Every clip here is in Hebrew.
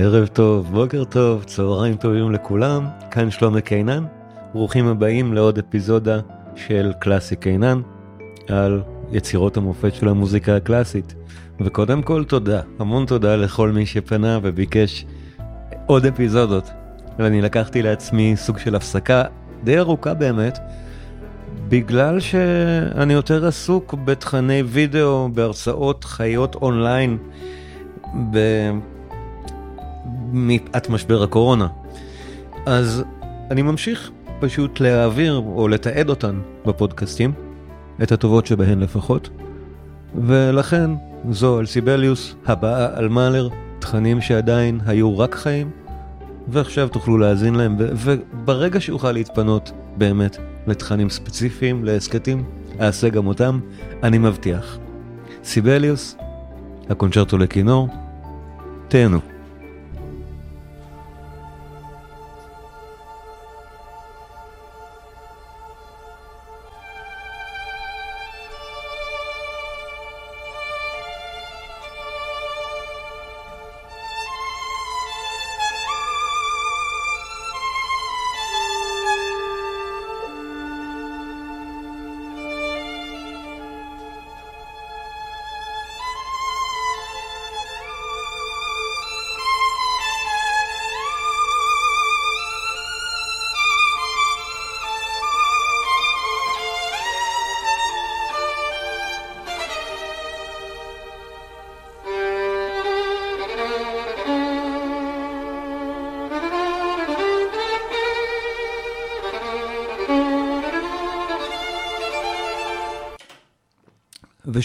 ערב טוב, בוקר טוב, צהריים טובים לכולם, כאן שלומי קינן, ברוכים הבאים לעוד אפיזודה של קלאסי קינן, על יצירות המופת של המוזיקה הקלאסית. וקודם כל תודה, המון תודה לכל מי שפנה וביקש עוד אפיזודות. ואני לקחתי לעצמי סוג של הפסקה די ארוכה באמת, בגלל שאני יותר עסוק בתכני וידאו, בהרצאות חיות אונליין, מפאת משבר הקורונה. אז אני ממשיך פשוט להעביר או לתעד אותן בפודקאסטים, את הטובות שבהן לפחות, ולכן זו על סיבליוס, הבאה על מאלר, תכנים שעדיין היו רק חיים, ועכשיו תוכלו להאזין להם, וברגע שאוכל להתפנות באמת לתכנים ספציפיים, להסכתים, אעשה גם אותם, אני מבטיח. סיבליוס, הקונצ'רטו לכינור, תהנו.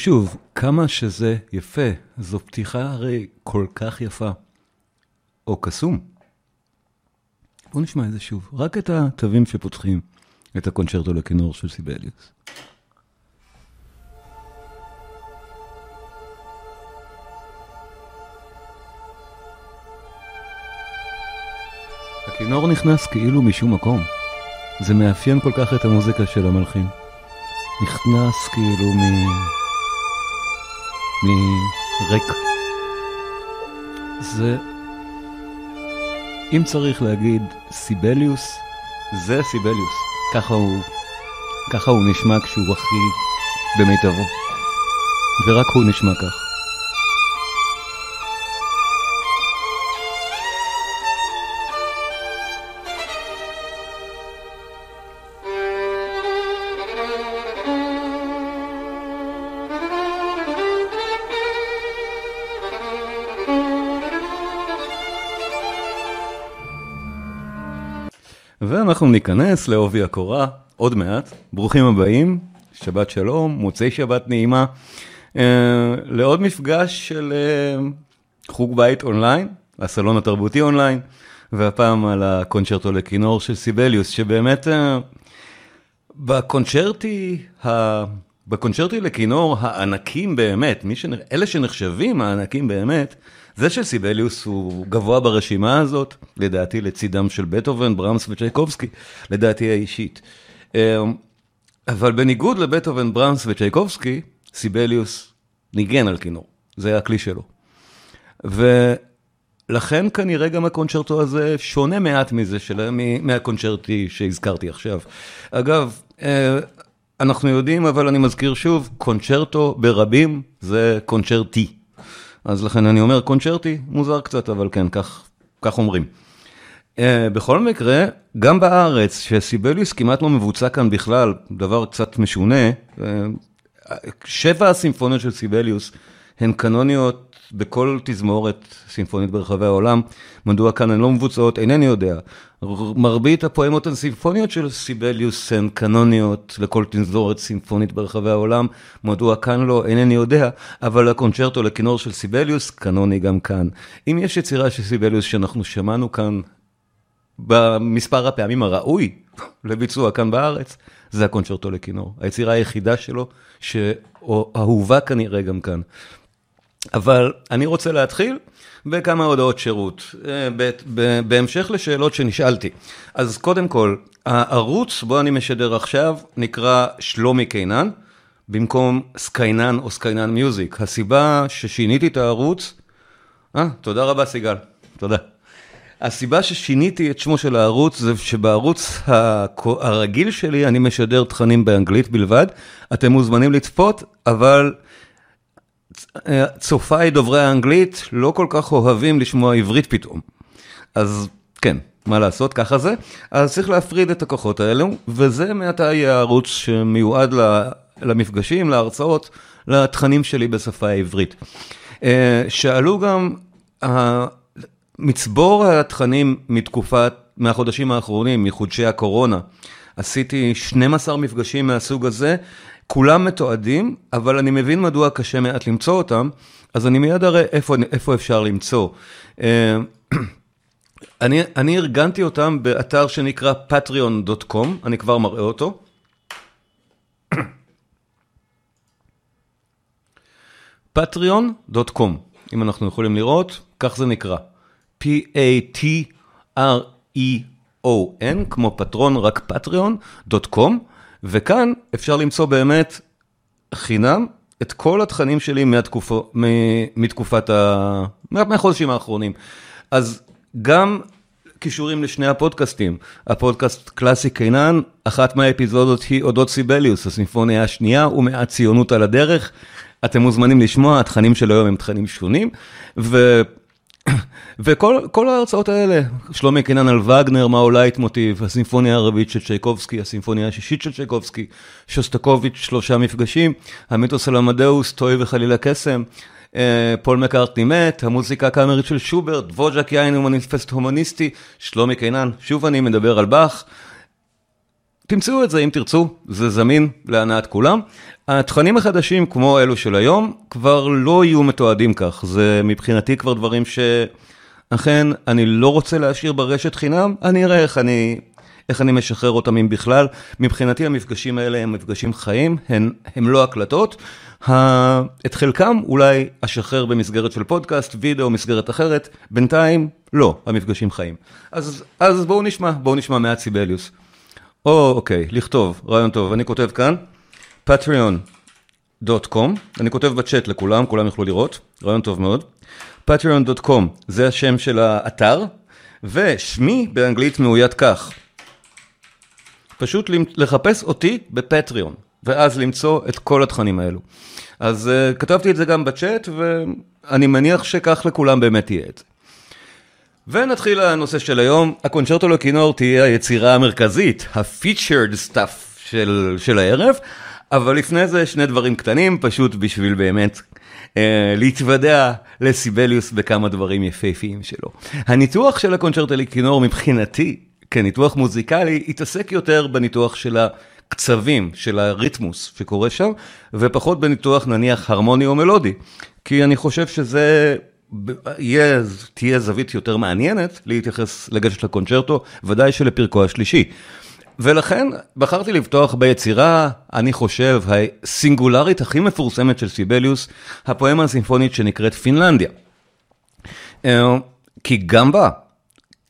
ושוב, כמה שזה יפה, זו פתיחה הרי כל כך יפה, או קסום. בואו נשמע את זה שוב, רק את התווים שפותחים את הקונצ'רטו לכינור של סיבליוס. הכינור נכנס כאילו משום מקום. זה מאפיין כל כך את המוזיקה של המלחין. נכנס כאילו מ... מריק. זה, אם צריך להגיד סיבליוס, זה סיבליוס. ככה הוא, ככה הוא נשמע כשהוא הכי במיטבו. ורק הוא נשמע כך. ואנחנו ניכנס לעובי הקורה עוד מעט. ברוכים הבאים, שבת שלום, מוצאי שבת נעימה, אה, לעוד מפגש של אה, חוג בית אונליין, הסלון התרבותי אונליין, והפעם על הקונצ'רטו לכינור של סיבליוס, שבאמת אה, בקונצ'רטי, ה... בקונצ'רטי לכינור הענקים באמת, שנ... אלה שנחשבים הענקים באמת, זה של סיבליוס הוא גבוה ברשימה הזאת, לדעתי לצידם של בטהובן, ברמס וצ'ייקובסקי, לדעתי האישית. אמ, אבל בניגוד לבטהובן, ברמס וצ'ייקובסקי, סיבליוס ניגן על כינור, זה היה הכלי שלו. ולכן כנראה גם הקונצ'רטו הזה שונה מעט מזה, של... מהקונצ'רטי שהזכרתי עכשיו. אגב, אה, אנחנו יודעים, אבל אני מזכיר שוב, קונצ'רטו ברבים זה קונצ'רטי. אז לכן אני אומר קונצ'רטי, מוזר קצת, אבל כן, כך, כך אומרים. Uh, בכל מקרה, גם בארץ, שסיבליוס כמעט לא מבוצע כאן בכלל, דבר קצת משונה, uh, שבע הסימפוניות של סיבליוס הן קנוניות בכל תזמורת סימפונית ברחבי העולם. מדוע כאן הן לא מבוצעות, אינני יודע. מרבית הפואמות הסימפוניות של סיבליוס הן קנוניות לכל תזמורת סימפונית ברחבי העולם. מדוע כאן לא, אינני יודע, אבל הקונצ'רטו לכינור של סיבליוס קנוני גם כאן. אם יש יצירה של סיבליוס שאנחנו שמענו כאן במספר הפעמים הראוי לביצוע כאן בארץ, זה הקונצ'רטו לכינור. היצירה היחידה שלו, שאהובה כנראה גם כאן. אבל אני רוצה להתחיל בכמה הודעות שירות, אה, בהמשך לשאלות שנשאלתי. אז קודם כל, הערוץ בו אני משדר עכשיו נקרא שלומי קינן, במקום SKeinan או SKeinan Music. הסיבה ששיניתי את הערוץ, אה, תודה רבה סיגל. תודה. הסיבה ששיניתי את שמו של הערוץ זה שבערוץ הרגיל שלי אני משדר תכנים באנגלית בלבד. אתם מוזמנים לצפות, אבל צופיי דוברי האנגלית לא כל כך אוהבים לשמוע עברית פתאום. אז כן, מה לעשות, ככה זה. אז צריך להפריד את הכוחות האלו, וזה מעתה יהיה ערוץ שמיועד למפגשים, להרצאות, לתכנים שלי בשפה העברית. אה, שאלו גם, מצבור התכנים מתקופת, מהחודשים האחרונים, מחודשי הקורונה, עשיתי 12 מפגשים מהסוג הזה, כולם מתועדים, אבל אני מבין מדוע קשה מעט למצוא אותם, אז אני מיד אראה איפה, איפה אפשר למצוא. אה, אני, אני ארגנתי אותם באתר שנקרא patreon.com, אני כבר מראה אותו. patreon.com, אם אנחנו יכולים לראות, כך זה נקרא. P-A-T-R-E-O-N, כמו פטרון, רק patreon.com, וכאן אפשר למצוא באמת חינם את כל התכנים שלי מהתקופו, מתקופת ה... מהחודשים האחרונים. אז גם קישורים לשני הפודקאסטים. הפודקאסט קלאסי קינן, אחת מהאפיזודות היא אודות סיבליוס, הסימפוניה השנייה ומעט ציונות על הדרך. אתם מוזמנים לשמוע, התכנים של היום הם תכנים שונים, ו... וכל ההרצאות האלה, שלומי קינן על וגנר, מה עולה מוטיב, הסימפוניה הערבית של צ'ייקובסקי, הסימפוניה השישית של צ'ייקובסקי, שוסטקוביץ', שלושה מפגשים, המיתוס על עמדאוס, טוי וחלילה קסם, אה, פול מקארטני מת, המוזיקה הקאמרית של שוברט, ווג'ק יין ומניפסט הומניסטי, שלומי קינן, שוב אני מדבר על באך. תמצאו את זה אם תרצו, זה זמין להנאת כולם. התכנים החדשים, כמו אלו של היום, כבר לא יהיו מתועדים כך. זה מבחינתי כבר דברים שאכן אני לא רוצה להשאיר ברשת חינם, אני אראה איך אני, איך אני משחרר אותם אם בכלל. מבחינתי המפגשים האלה הם מפגשים חיים, הם, הם לא הקלטות. את חלקם אולי אשחרר במסגרת של פודקאסט, וידאו, מסגרת אחרת, בינתיים לא, המפגשים חיים. אז, אז בואו נשמע, בואו נשמע מעט סיבליוס. או, אוקיי, לכתוב, רעיון טוב, אני כותב כאן, patreon.com, אני כותב בצ'אט לכולם, כולם יוכלו לראות, רעיון טוב מאוד. patreon.com זה השם של האתר, ושמי באנגלית מאוית כך. פשוט לחפש אותי בפטריון, ואז למצוא את כל התכנים האלו. אז uh, כתבתי את זה גם בצ'אט, ואני מניח שכך לכולם באמת יהיה את זה. ונתחיל לנושא של היום, הקונצ'רטו לכינור תהיה היצירה המרכזית, ה-featured stuff של, של הערב, אבל לפני זה שני דברים קטנים, פשוט בשביל באמת אה, להתוודע לסיבליוס בכמה דברים יפהפיים שלו. הניתוח של הקונצ'רטו לכינור מבחינתי, כניתוח מוזיקלי, התעסק יותר בניתוח של הקצבים, של הריתמוס שקורה שם, ופחות בניתוח נניח הרמוני או מלודי, כי אני חושב שזה... יהיה, תהיה זווית יותר מעניינת להתייחס, לגשת לקונצ'רטו, ודאי שלפרקו השלישי. ולכן בחרתי לפתוח ביצירה, אני חושב, הסינגולרית הכי מפורסמת של סיבליוס, הפואמה הסימפונית שנקראת פינלנדיה. אה, כי גם בה,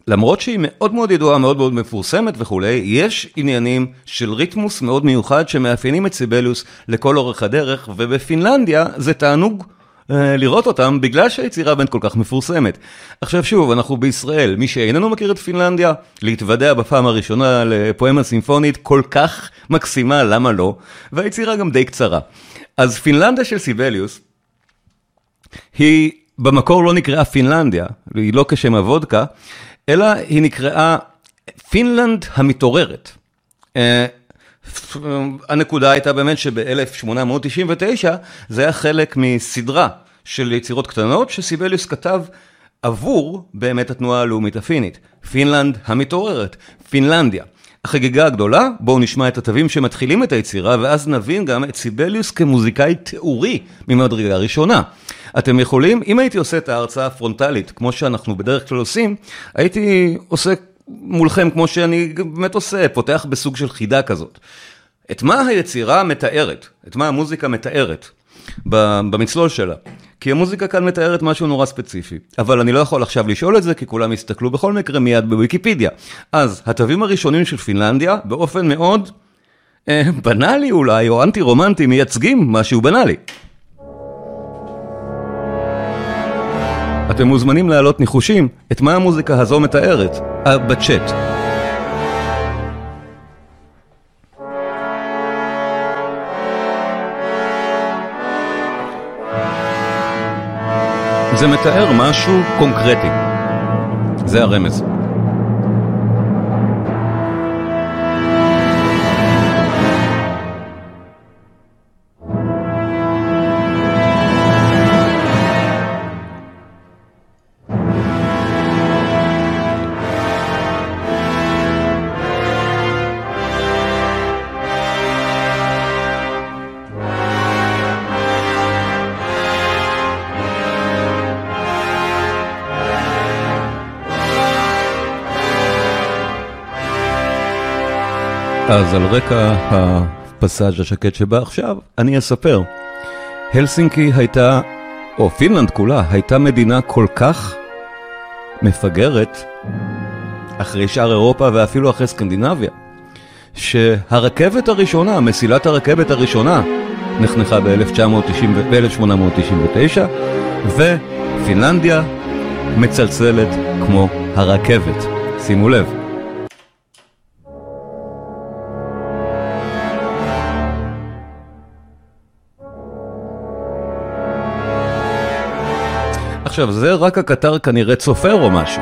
למרות שהיא מאוד מאוד ידועה, מאוד מאוד מפורסמת וכולי, יש עניינים של ריתמוס מאוד מיוחד שמאפיינים את סיבליוס לכל אורך הדרך, ובפינלנדיה זה תענוג לראות אותם בגלל שהיצירה באמת כל כך מפורסמת. עכשיו שוב, אנחנו בישראל, מי שאיננו מכיר את פינלנדיה, להתוודע בפעם הראשונה לפואמה סימפונית כל כך מקסימה, למה לא? והיצירה גם די קצרה. אז פינלנדיה של סיבליוס, היא במקור לא נקראה פינלנדיה, היא לא כשם הוודקה, אלא היא נקראה פינלנד המתעוררת. הנקודה הייתה באמת שב-1899 זה היה חלק מסדרה של יצירות קטנות שסיבליוס כתב עבור באמת התנועה הלאומית הפינית. פינלנד המתעוררת, פינלנדיה. החגיגה הגדולה, בואו נשמע את התווים שמתחילים את היצירה, ואז נבין גם את סיבליוס כמוזיקאי תיאורי ממדרגה ראשונה. אתם יכולים, אם הייתי עושה את ההרצאה הפרונטלית, כמו שאנחנו בדרך כלל עושים, הייתי עושה מולכם, כמו שאני באמת עושה, פותח בסוג של חידה כזאת. את מה היצירה מתארת? את מה המוזיקה מתארת? במצלול שלה. כי המוזיקה כאן מתארת משהו נורא ספציפי. אבל אני לא יכול עכשיו לשאול את זה, כי כולם יסתכלו בכל מקרה מיד בוויקיפדיה. אז, התווים הראשונים של פינלנדיה, באופן מאוד אה, בנאלי אולי, או אנטי רומנטי, מייצגים משהו בנאלי. אתם מוזמנים להעלות ניחושים את מה המוזיקה הזו מתארת, בצ'אט. זה מתאר משהו קונקרטי. זה הרמז. אז על רקע הפסאז' השקט שבא עכשיו, אני אספר. הלסינקי הייתה, או פינלנד כולה, הייתה מדינה כל כך מפגרת, אחרי שאר אירופה ואפילו אחרי סקנדינביה, שהרכבת הראשונה, מסילת הרכבת הראשונה, נחנכה ב-1899, ופינלנדיה מצלצלת כמו הרכבת. שימו לב. עכשיו, זה רק הקטר כנראה צופר או משהו.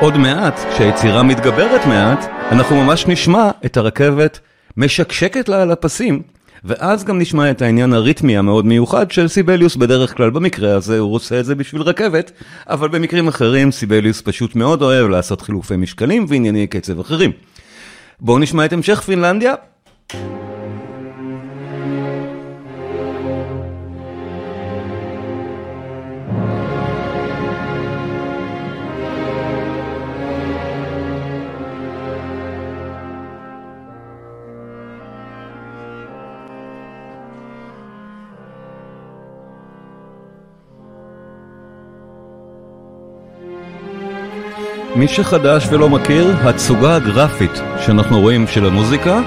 עוד מעט, כשהיצירה מתגברת מעט, אנחנו ממש נשמע את הרכבת משקשקת לה על הפסים, ואז גם נשמע את העניין הריתמי המאוד מיוחד של סיבליוס בדרך כלל, במקרה הזה הוא עושה את זה בשביל רכבת, אבל במקרים אחרים סיבליוס פשוט מאוד אוהב לעשות חילופי משקלים וענייני קצב אחרים. בואו נשמע את המשך פינלנדיה. מי שחדש ולא מכיר, התצוגה הגרפית שאנחנו רואים של המוזיקה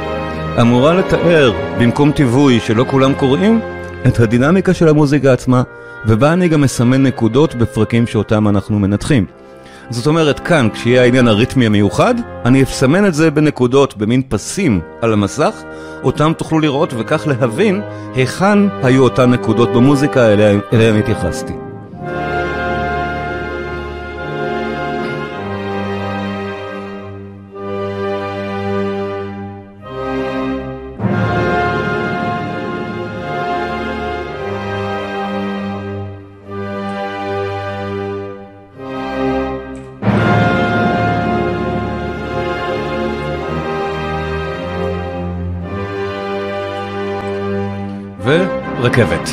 אמורה לתאר, במקום טיווי שלא כולם קוראים, את הדינמיקה של המוזיקה עצמה, ובה אני גם מסמן נקודות בפרקים שאותם אנחנו מנתחים. זאת אומרת, כאן, כשיהיה העניין הריתמי המיוחד, אני אסמן את זה בנקודות, במין פסים על המסך, אותם תוכלו לראות וכך להבין היכן היו אותן נקודות במוזיקה אליהן התייחסתי. ורכבת.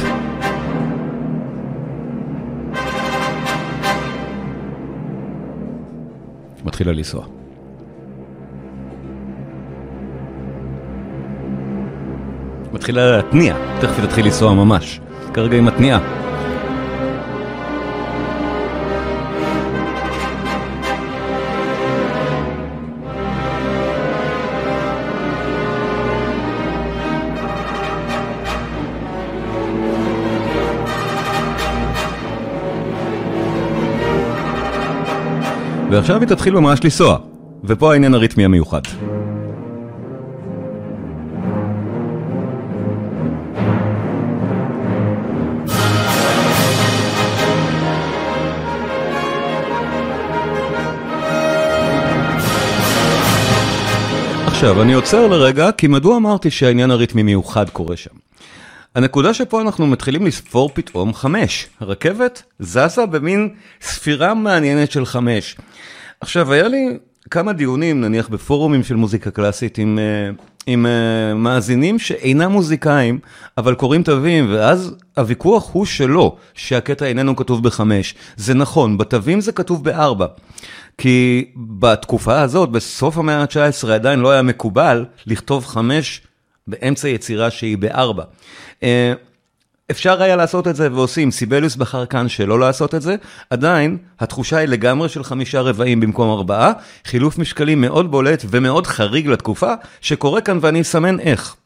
מתחילה לנסוע. מתחילה להתניע, תכף היא תתחיל לנסוע ממש. כרגע היא מתניעה. ועכשיו היא תתחיל ממש לנסוע, ופה העניין הריתמי המיוחד. עכשיו, אני עוצר לרגע, כי מדוע אמרתי שהעניין הריתמי מיוחד קורה שם? הנקודה שפה אנחנו מתחילים לספור פתאום חמש. הרכבת זזה במין ספירה מעניינת של חמש. עכשיו, היה לי כמה דיונים, נניח בפורומים של מוזיקה קלאסית, עם, אה, עם uh, מאזינים שאינם מוזיקאים, אבל קוראים תווים, ואז הוויכוח הוא שלא, שהקטע איננו כתוב בחמש. זה נכון, בתווים זה כתוב בארבע. כי בתקופה הזאת, בסוף המאה ה-19, עדיין לא היה מקובל לכתוב חמש באמצע יצירה שהיא בארבע. אה, אפשר היה לעשות את זה ועושים, סיבליוס בחר כאן שלא לעשות את זה, עדיין התחושה היא לגמרי של חמישה רבעים במקום ארבעה, חילוף משקלים מאוד בולט ומאוד חריג לתקופה, שקורה כאן ואני אסמן איך.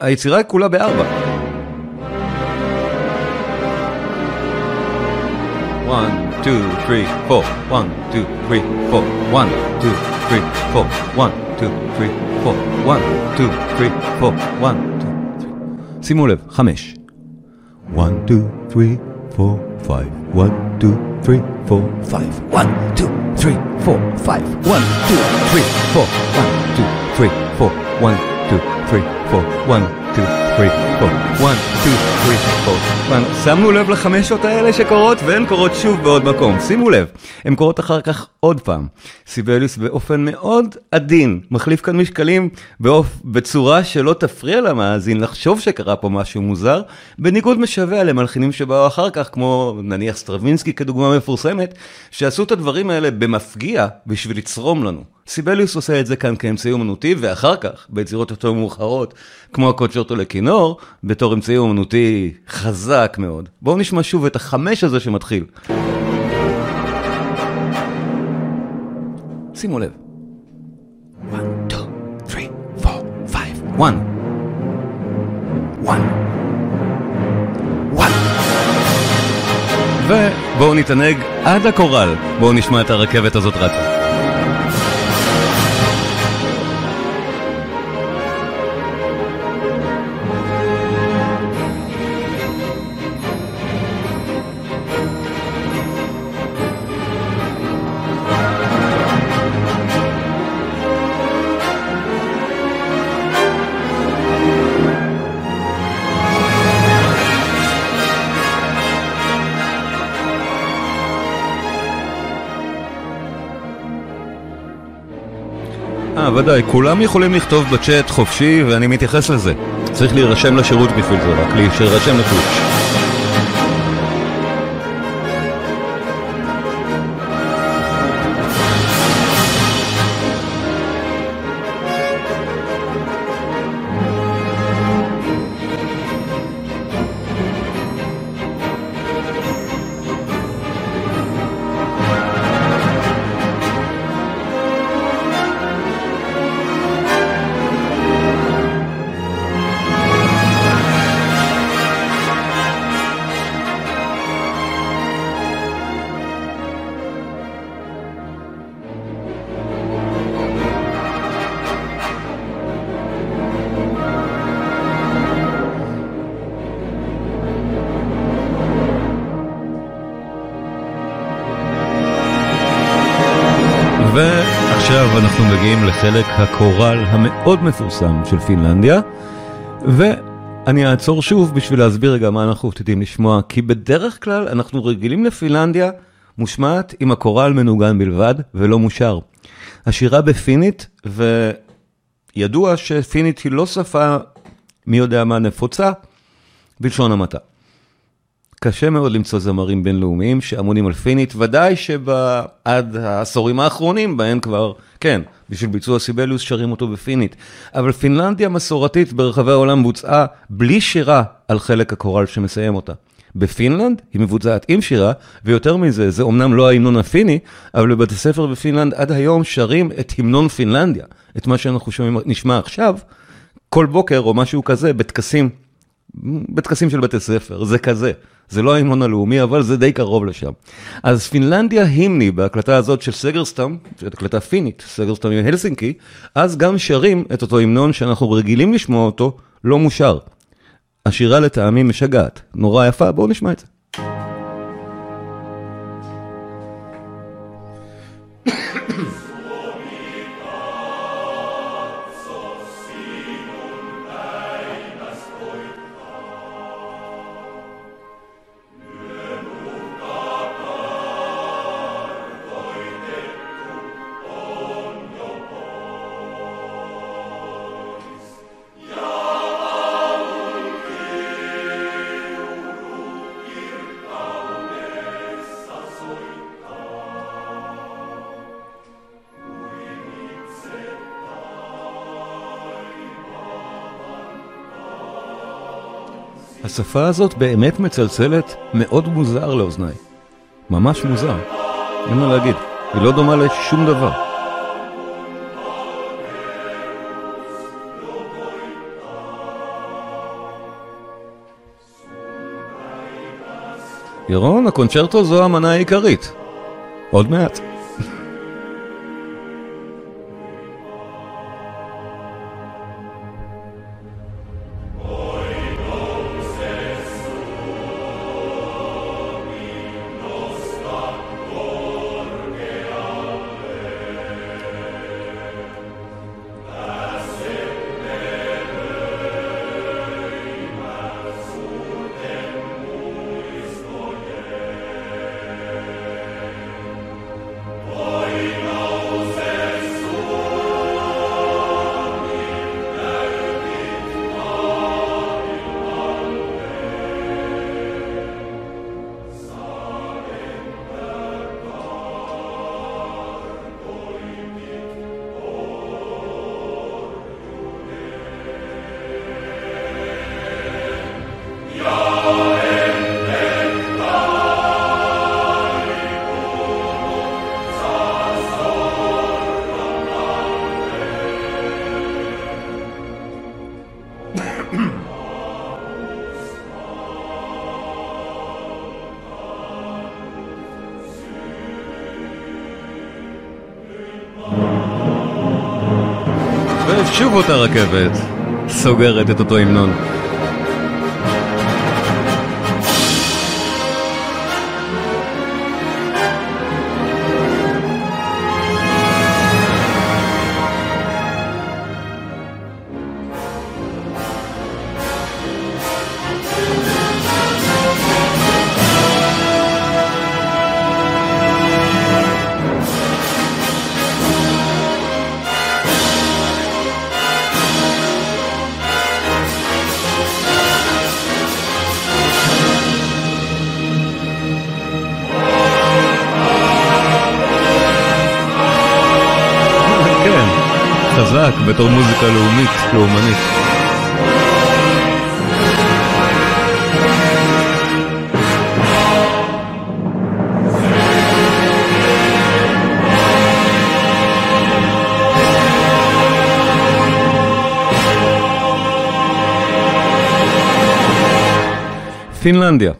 היצירה כולה בארבע. one, two, three, four, one, two, three, four, one, two, three, four, one, two, three, four, one, two, three, four, one, two, three. שימו לב, חמש. one, two, three, four, five, one, two, three, four, five, one, two, three, four, five, one, two, three, four, one, two, three, four, one, two, three, שמנו לב לחמשות האלה שקורות, והן קורות שוב בעוד מקום. שימו לב, הן קורות אחר כך עוד פעם. סיבליוס באופן מאוד עדין, מחליף כאן משקלים באופ... בצורה שלא תפריע למאזין לחשוב שקרה פה משהו מוזר, בניגוד משווע למלחינים שבאו אחר כך, כמו נניח סטרווינסקי כדוגמה מפורסמת, שעשו את הדברים האלה במפגיע בשביל לצרום לנו. סיבליוס עושה את זה כאן כאמצעי אומנותי, ואחר כך, ביצירות יותר מאוחרות, כמו הקונצ'רטו לכינור, בתור אמצעי אומנותי חזק מאוד. בואו נשמע שוב את החמש הזה שמתחיל. שימו לב. 1, 2, 3, 4, 5, 1. 1. ובואו נתענג עד הקורל. בואו נשמע את הרכבת הזאת רצה. ודאי, כולם יכולים לכתוב בצ'אט חופשי ואני מתייחס לזה. צריך להירשם לשירות בשביל זה, רק להירשם לטוויץ'. לחלק הקורל המאוד מפורסם של פינלנדיה, ואני אעצור שוב בשביל להסביר רגע מה אנחנו עתידים לשמוע, כי בדרך כלל אנחנו רגילים לפינלנדיה מושמעת עם הקורל מנוגן בלבד ולא מושר. השירה בפינית, וידוע שפינית היא לא שפה מי יודע מה נפוצה, בלשון המעטה. קשה מאוד למצוא זמרים בינלאומיים שאמונים על פינית, ודאי שעד העשורים האחרונים בהם כבר, כן, בשביל ביצוע סיבליוס שרים אותו בפינית. אבל פינלנדיה מסורתית ברחבי העולם בוצעה בלי שירה על חלק הקורל שמסיים אותה. בפינלנד היא מבוצעת עם שירה, ויותר מזה, זה אומנם לא ההמנון הפיני, אבל בבתי ספר בפינלנד עד היום שרים את המנון פינלנדיה, את מה שאנחנו שומעים, נשמע עכשיו, כל בוקר או משהו כזה, בטקסים, בטקסים של בתי ספר, זה כזה. זה לא ההמנון הלאומי, אבל זה די קרוב לשם. אז פינלנדיה הימני, בהקלטה הזאת של סגרסטאם, זאת הקלטה פינית, סגרסטאם עם הלסינקי, אז גם שרים את אותו המנון שאנחנו רגילים לשמוע אותו, לא מושר. השירה לטעמי משגעת, נורא יפה, בואו נשמע את זה. השפה הזאת באמת מצלצלת מאוד מוזר לאוזניי. ממש מוזר. אין מה להגיד. היא לא דומה לשום דבר. ירון, הקונצ'רטו זו המנה העיקרית. עוד מעט. אותה רכבת סוגרת את אותו המנון. פינלנדיה.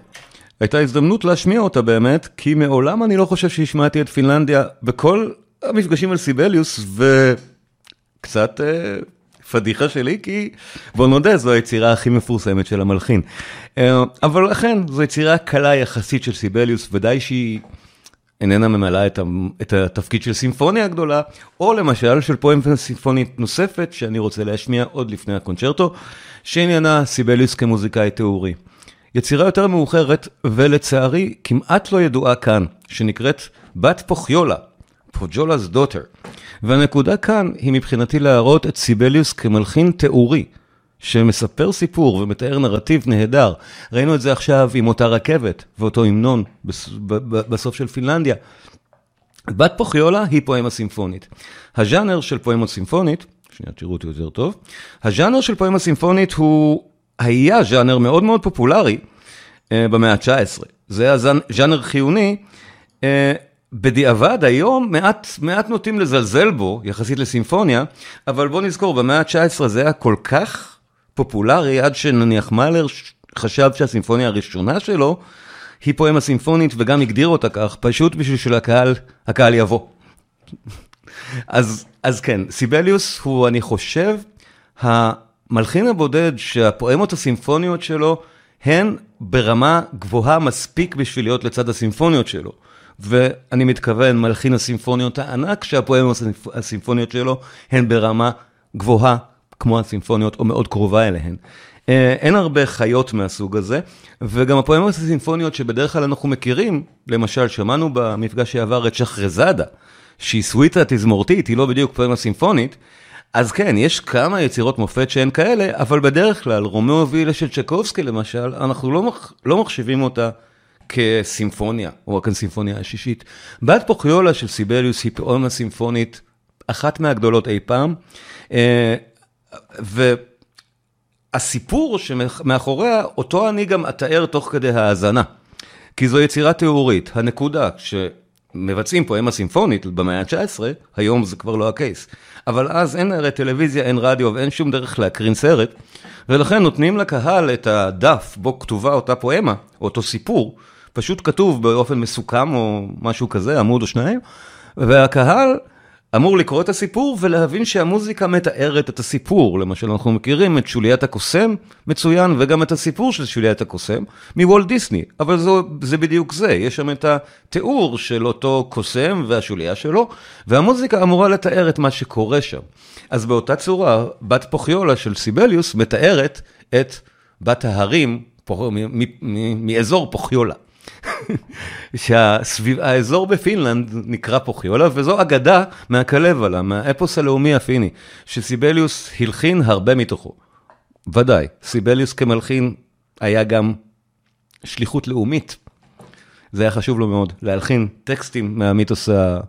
הייתה הזדמנות להשמיע אותה באמת, כי מעולם אני לא חושב שהשמעתי את פינלנדיה בכל המפגשים על סיבליוס, וקצת אה, פדיחה שלי, כי בוא נודה, זו היצירה הכי מפורסמת של המלחין. אה, אבל אכן, זו יצירה קלה יחסית של סיבליוס, ודאי שהיא איננה ממלאה את, ה- את התפקיד של סימפוניה גדולה, או למשל של פואם סימפונית נוספת, שאני רוצה להשמיע עוד לפני הקונצ'רטו, שעניינה סיבליוס כמוזיקאי תיאורי. יצירה יותר מאוחרת, ולצערי כמעט לא ידועה כאן, שנקראת בת פוכיולה, פוג'ולה's daughter. והנקודה כאן היא מבחינתי להראות את סיבליוס כמלחין תיאורי, שמספר סיפור ומתאר נרטיב נהדר. ראינו את זה עכשיו עם אותה רכבת ואותו המנון בסוף של פינלנדיה. בת פוכיולה היא פואמה סימפונית. הז'אנר של פואמה סימפונית, שנייה תראו אותי יותר טוב, הז'אנר של פואמה סימפונית הוא, היה ז'אנר מאוד מאוד פופולרי אה, במאה ה-19. זה היה ז'אנ- ז'אנר חיוני. אה, בדיעבד היום מעט, מעט נוטים לזלזל בו יחסית לסימפוניה, אבל בוא נזכור, במאה ה-19 זה היה כל כך פופולרי עד שנניח מאלר חשב שהסימפוניה הראשונה שלו היא פואמה סימפונית וגם הגדיר אותה כך, פשוט בשביל שלקהל, הקהל יבוא. אז, אז כן, סיבליוס הוא, אני חושב, המלחין הבודד שהפואמות הסימפוניות שלו הן ברמה גבוהה מספיק בשביל להיות לצד הסימפוניות שלו. ואני מתכוון, מלחין הסימפוניות הענק, שהפואמות הסימפ- הסימפוניות שלו הן ברמה גבוהה, כמו הסימפוניות, או מאוד קרובה אליהן. אה, אין הרבה חיות מהסוג הזה, וגם הפואמות הסימפוניות שבדרך כלל אנחנו מכירים, למשל, שמענו במפגש שעבר את שחרזאדה, שהיא סוויטה תזמורתית, היא לא בדיוק פואמה סימפונית, אז כן, יש כמה יצירות מופת שהן כאלה, אבל בדרך כלל, רומאו ויוליה של צ'קובסקי למשל, אנחנו לא, מח... לא מחשיבים אותה כסימפוניה, או כסימפוניה השישית. בת פוכיולה של סיבליוס היא פואמה סימפונית, אחת מהגדולות אי פעם, אה, והסיפור שמאחוריה, אותו אני גם אתאר תוך כדי האזנה. כי זו יצירה תיאורית. הנקודה, כשמבצעים פואמה סימפונית במאה ה-19, היום זה כבר לא הקייס. אבל אז אין הרי טלוויזיה, אין רדיו ואין שום דרך להקרין סרט, ולכן נותנים לקהל את הדף בו כתובה אותה פואמה, או אותו סיפור, פשוט כתוב באופן מסוכם או משהו כזה, עמוד או שניים, והקהל אמור לקרוא את הסיפור ולהבין שהמוזיקה מתארת את הסיפור. למשל, אנחנו מכירים את שוליית הקוסם מצוין, וגם את הסיפור של שוליית הקוסם מוולט דיסני, אבל זו, זה בדיוק זה, יש שם את התיאור של אותו קוסם והשוליה שלו, והמוזיקה אמורה לתאר את מה שקורה שם. אז באותה צורה, בת פוכיולה של סיבליוס מתארת את בת ההרים מאזור פוכיולה. שהאזור בפינלנד נקרא פוכיולה, וזו אגדה מהקלבלה, מהאפוס הלאומי הפיני, שסיבליוס הלחין הרבה מתוכו. ודאי, סיבליוס כמלחין היה גם שליחות לאומית. זה היה חשוב לו מאוד, להלחין טקסטים מהמיתוס, ה...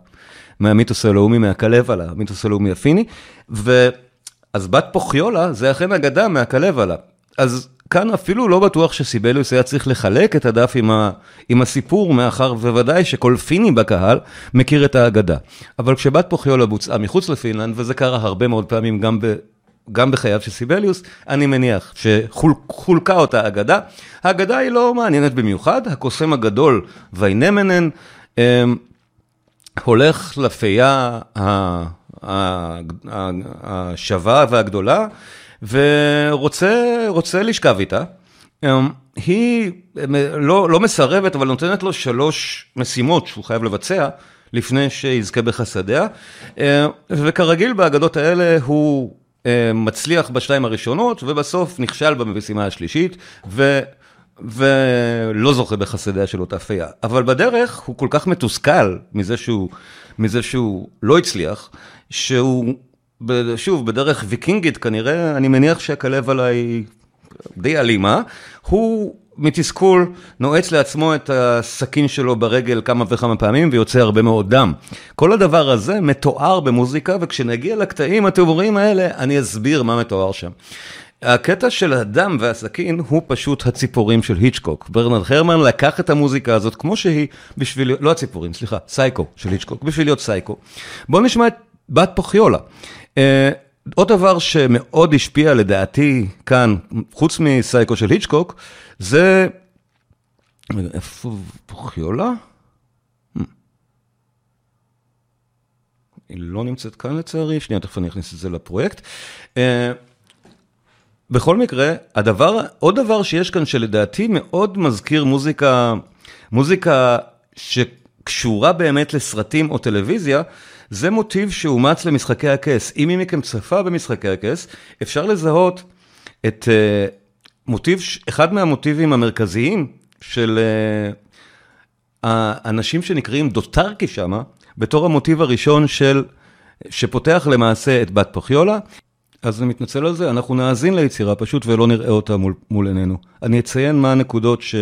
מהמיתוס הלאומי, מהקלבלה, המיתוס הלאומי הפיני, ואז בת פוכיולה זה אכן אגדה מהקלבלה. אז כאן אפילו לא בטוח שסיבליוס היה צריך לחלק את הדף עם, ה, עם הסיפור, מאחר וודאי שכל פיני בקהל מכיר את האגדה. אבל כשבת פוכיולה בוצעה מחוץ לפינלנד, וזה קרה הרבה מאוד פעמים גם, ב, גם בחייו של סיבליוס, אני מניח שחולקה אותה אגדה. האגדה היא לא מעניינת במיוחד, הקוסם הגדול ויינמנן אמ, הולך לפייה השווה והגדולה, ורוצה לשכב איתה. אמ, היא לא, לא מסרבת, אבל נותנת לו שלוש משימות שהוא חייב לבצע לפני שיזכה בחסדיה. אמ, וכרגיל באגדות האלה הוא אמ, מצליח בשתיים הראשונות, ובסוף נכשל במשימה השלישית, ו... ולא זוכה בחסדיה של אותה פייה. אבל בדרך הוא כל כך מתוסכל מזה שהוא, מזה שהוא לא הצליח, שהוא שוב, בדרך ויקינגית כנראה, אני מניח שהכלב עליי די אלימה, הוא מתסכול נועץ לעצמו את הסכין שלו ברגל כמה וכמה פעמים ויוצא הרבה מאוד דם. כל הדבר הזה מתואר במוזיקה, וכשנגיע לקטעים התיאורים האלה, אני אסביר מה מתואר שם. הקטע של הדם והסכין הוא פשוט הציפורים של היצ'קוק. ברנרד הרמן לקח את המוזיקה הזאת כמו שהיא בשביל, לא הציפורים, סליחה, סייקו של היצ'קוק, בשביל להיות סייקו. בואו נשמע את בת פוכיולה. אה, עוד דבר שמאוד השפיע לדעתי כאן, חוץ מסייקו של היצ'קוק, זה... איפה פוכיולה? Hmm. היא לא נמצאת כאן לצערי, שנייה, תכף אני אכניס את זה לפרויקט. אה, בכל מקרה, הדבר, עוד דבר שיש כאן שלדעתי מאוד מזכיר מוזיקה, מוזיקה שקשורה באמת לסרטים או טלוויזיה, זה מוטיב שאומץ למשחקי הכס. אם מי מכם צפה במשחקי הכס, אפשר לזהות את uh, מוטיב, אחד מהמוטיבים המרכזיים של uh, האנשים שנקראים דוטרקי שמה, בתור המוטיב הראשון של, שפותח למעשה את בת פוכיולה. אז אני מתנצל על זה, אנחנו נאזין ליצירה פשוט ולא נראה אותה מול, מול עינינו. אני אציין מה הנקודות, ש...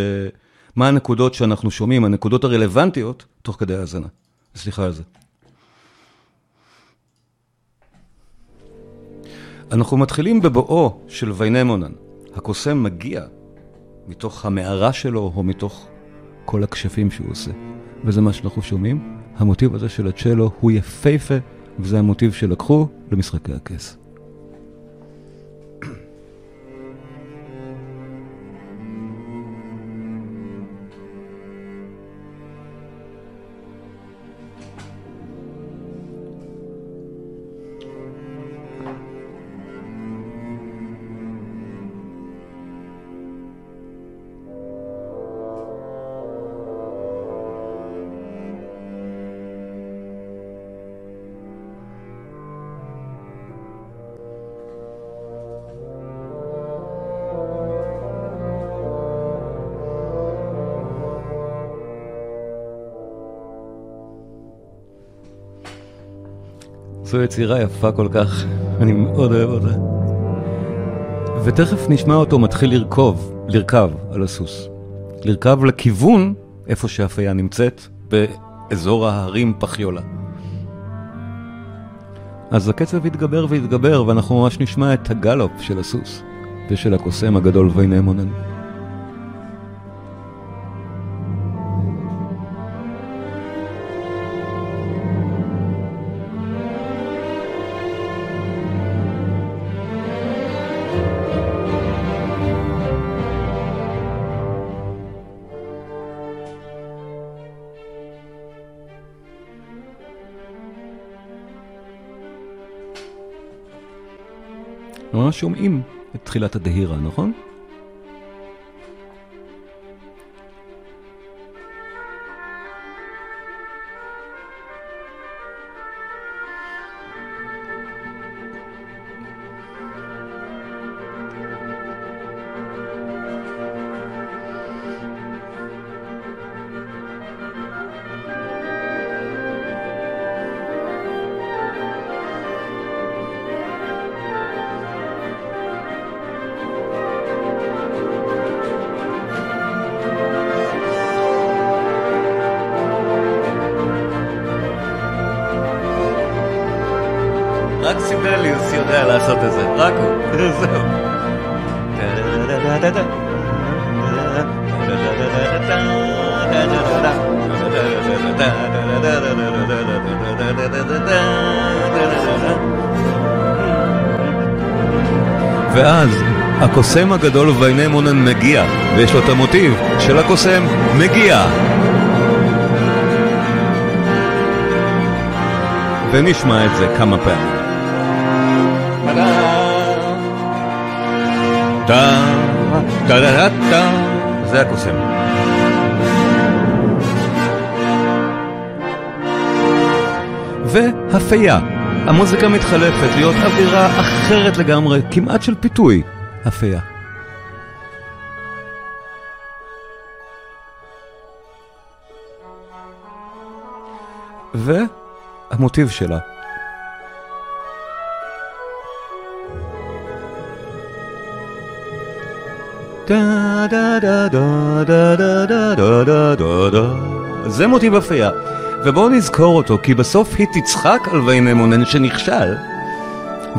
מה הנקודות שאנחנו שומעים, הנקודות הרלוונטיות, תוך כדי האזנה. סליחה על זה. אנחנו מתחילים בבואו של ויינמונן. הקוסם מגיע מתוך המערה שלו או מתוך כל הכשפים שהוא עושה. וזה מה שאנחנו שומעים. המוטיב הזה של הצ'לו הוא יפהפה, וזה המוטיב שלקחו למשחקי הכס. זו יצירה יפה כל כך, אני מאוד אוהב אותה. ותכף נשמע אותו מתחיל לרכוב, לרכב על הסוס. לרכב לכיוון איפה שהפיה נמצאת, באזור ההרים פחיולה. אז הקצב יתגבר ויתגבר, ואנחנו ממש נשמע את הגלופ של הסוס ושל הקוסם הגדול ויינמונן. ממש שומעים את תחילת הדהירה, נכון? הקוסם הגדול ויינמונן מגיע, ויש לו את המוטיב של הקוסם מגיע. ונשמע את זה כמה פעמים. זה הקוסם. והפייה. המוזיקה מתחלפת להיות אווירה אחרת לגמרי, כמעט של פיתוי. הפייה. והמוטיב שלה. זה מוטיב אפייה, ובואו נזכור אותו, כי בסוף היא תצחק על ויינמונן שנכשל,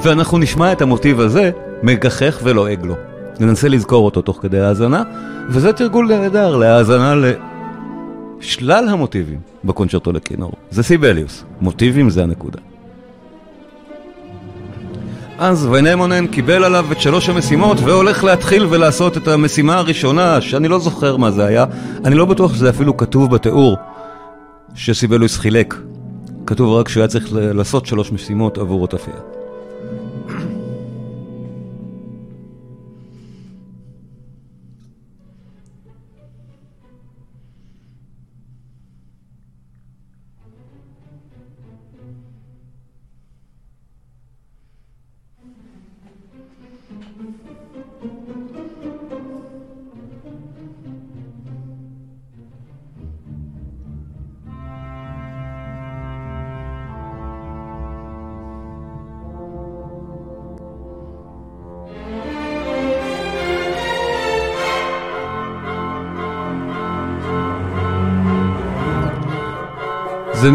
ואנחנו נשמע את המוטיב הזה מגחך ולועג לו. ננסה לזכור אותו תוך כדי האזנה, וזה תרגול נהדר להאזנה לשלל המוטיבים בקונצ'רטו לכינור. זה סיבליוס, מוטיבים זה הנקודה. אז ויינמונן קיבל עליו את שלוש המשימות והולך להתחיל ולעשות את המשימה הראשונה, שאני לא זוכר מה זה היה, אני לא בטוח שזה אפילו כתוב בתיאור שסיבלוס חילק. כתוב רק שהוא היה צריך לעשות שלוש משימות עבור אותה פייה.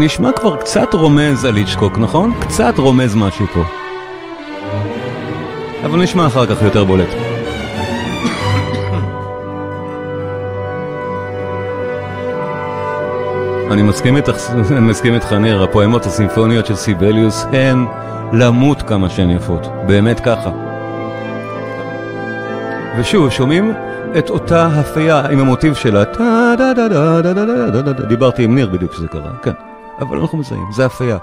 נשמע כבר קצת רומז על איצ'קוק, נכון? קצת רומז משהו פה. אבל נשמע אחר כך יותר בולט. אני מסכים איתך, אני מסכים איתך ניר, הפואמות הסימפוניות של סיבליוס הן למות כמה שהן יפות, באמת ככה. ושוב, שומעים את אותה הפייה עם המוטיב שלה, דיברתי עם ניר בדיוק כשזה קרה, כן. אבל אנחנו מזהים, זה אפייה.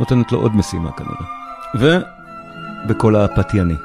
נותנת לו עוד משימה כנראה. ובקול הפתייני.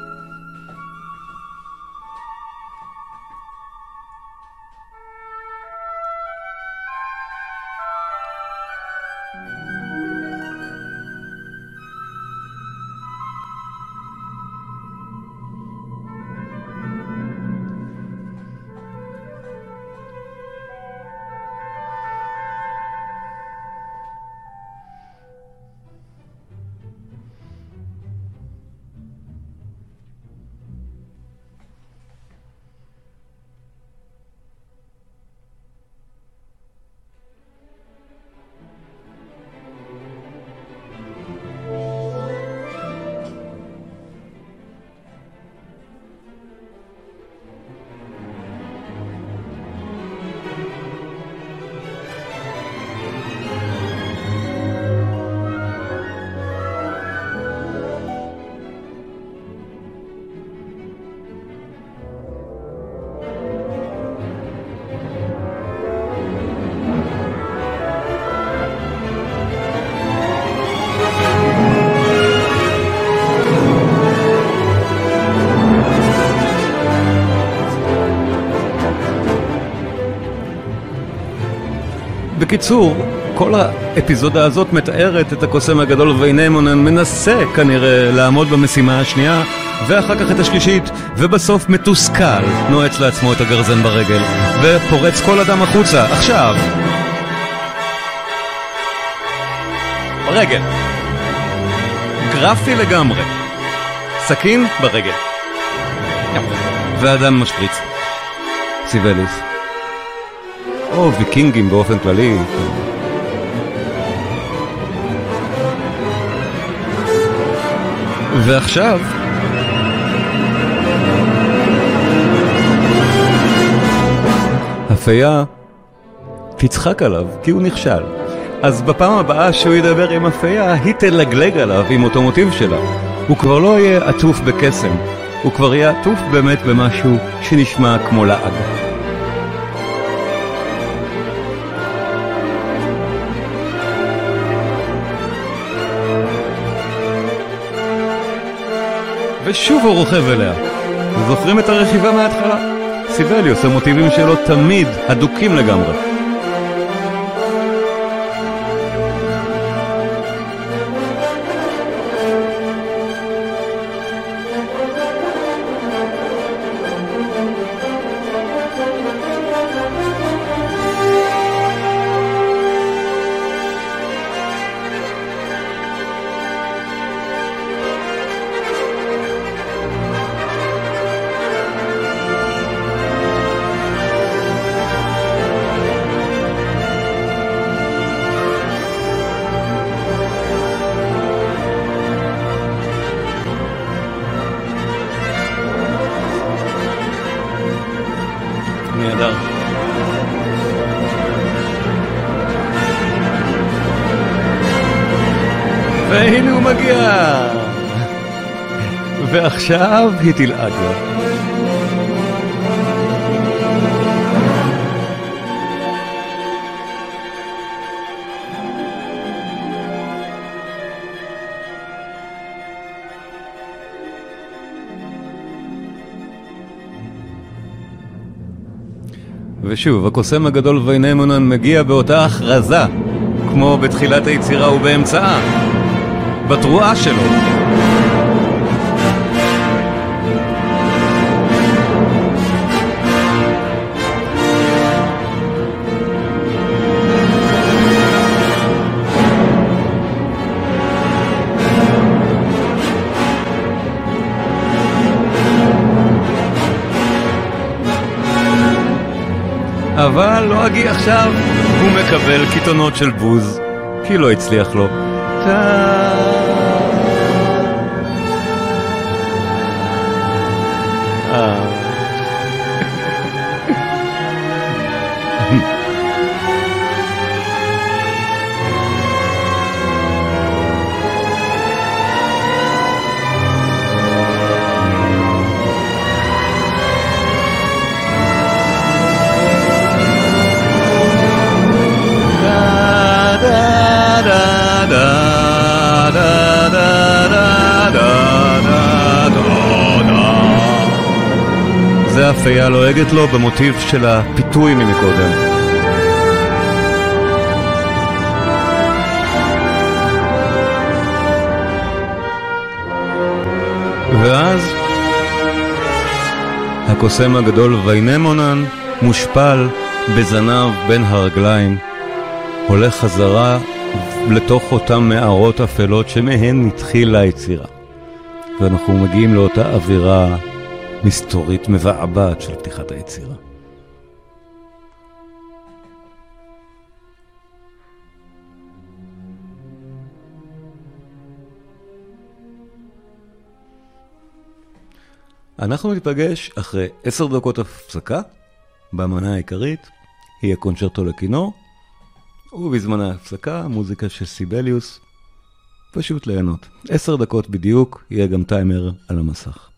בקיצור, כל האפיזודה הזאת מתארת את הקוסם הגדול ויינימונן מנסה כנראה לעמוד במשימה השנייה ואחר כך את השלישית ובסוף מתוסכל נועץ לעצמו את הגרזן ברגל ופורץ כל אדם החוצה. עכשיו ברגל. גרפי לגמרי. סכין ברגל. ואדם משפריץ. סיבליס או ויקינגים באופן כללי ועכשיו הפייה תצחק עליו כי הוא נכשל. אז בפעם הבאה שהוא ידבר עם הפייה, היא תלגלג עליו עם אותו מוטיב שלה. הוא כבר לא יהיה עטוף בקסם, הוא כבר יהיה עטוף באמת במשהו שנשמע כמו לעג. ושוב הוא רוכב אליה. זוכרים את הרכיבה מההתחלה? סיבליוס, המוטיבים שלו תמיד הדוקים לגמרי. ועכשיו היא תלעג לו. ושוב, הקוסם הגדול ויינימונן מגיע באותה הכרזה, כמו בתחילת היצירה ובאמצעה, בתרועה שלו. אבל לא אגי עכשיו, הוא מקבל קיתונות של בוז, כי לא הצליח לו. אה. זה הפייה לועגת לו במוטיב של הפיתוי ממקודם. ואז הקוסם הגדול ויינימונן מושפל בזנב בין הרגליים, הולך חזרה לתוך אותן מערות אפלות שמהן התחילה היצירה. ואנחנו מגיעים לאותה אווירה מסתורית מבעבעת של פתיחת היצירה. אנחנו ניפגש אחרי עשר דקות הפסקה במנה העיקרית, היא הקונצ'רטו לכינור, ובזמן ההפסקה מוזיקה של סיבליוס, פשוט ליהנות. עשר דקות בדיוק, יהיה גם טיימר על המסך.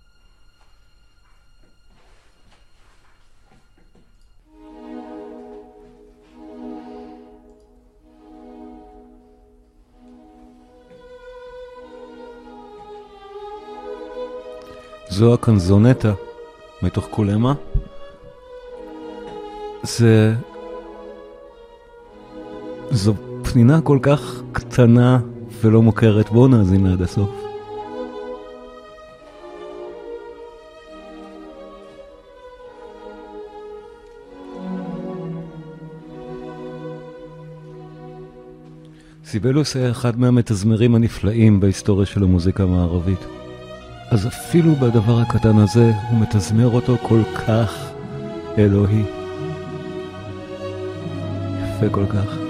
זו הקנזונטה מתוך קולמה. זה זו פנינה כל כך קטנה ולא מוכרת, בואו נאזין עד הסוף. סיבלוס היה אחד מהמתזמרים הנפלאים בהיסטוריה של המוזיקה המערבית. אז אפילו בדבר הקטן הזה הוא מתזמר אותו כל כך אלוהי. יפה כל כך.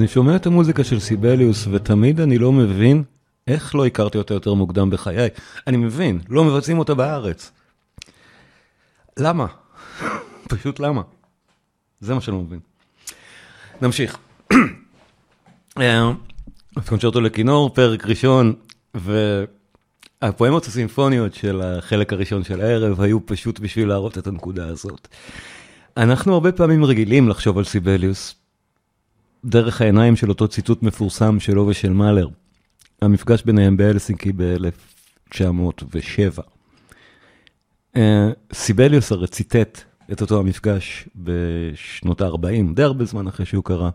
אני שומע את המוזיקה של סיבליוס, ותמיד אני לא מבין איך לא הכרתי אותה יותר מוקדם בחיי. אני מבין, לא מבצעים אותה בארץ. למה? פשוט למה? זה מה שאני לא מבין. נמשיך. קונצ'רטו לכינור, פרק ראשון, והפואמות הסימפוניות של החלק הראשון של הערב היו פשוט בשביל להראות את הנקודה הזאת. אנחנו הרבה פעמים רגילים לחשוב על סיבליוס דרך העיניים של אותו ציטוט מפורסם שלו ושל מאלר. המפגש ביניהם באלסינקי ב-1907. אה, סיבליוס הרי ציטט את אותו המפגש בשנות ה-40, די הרבה זמן אחרי שהוא קרה.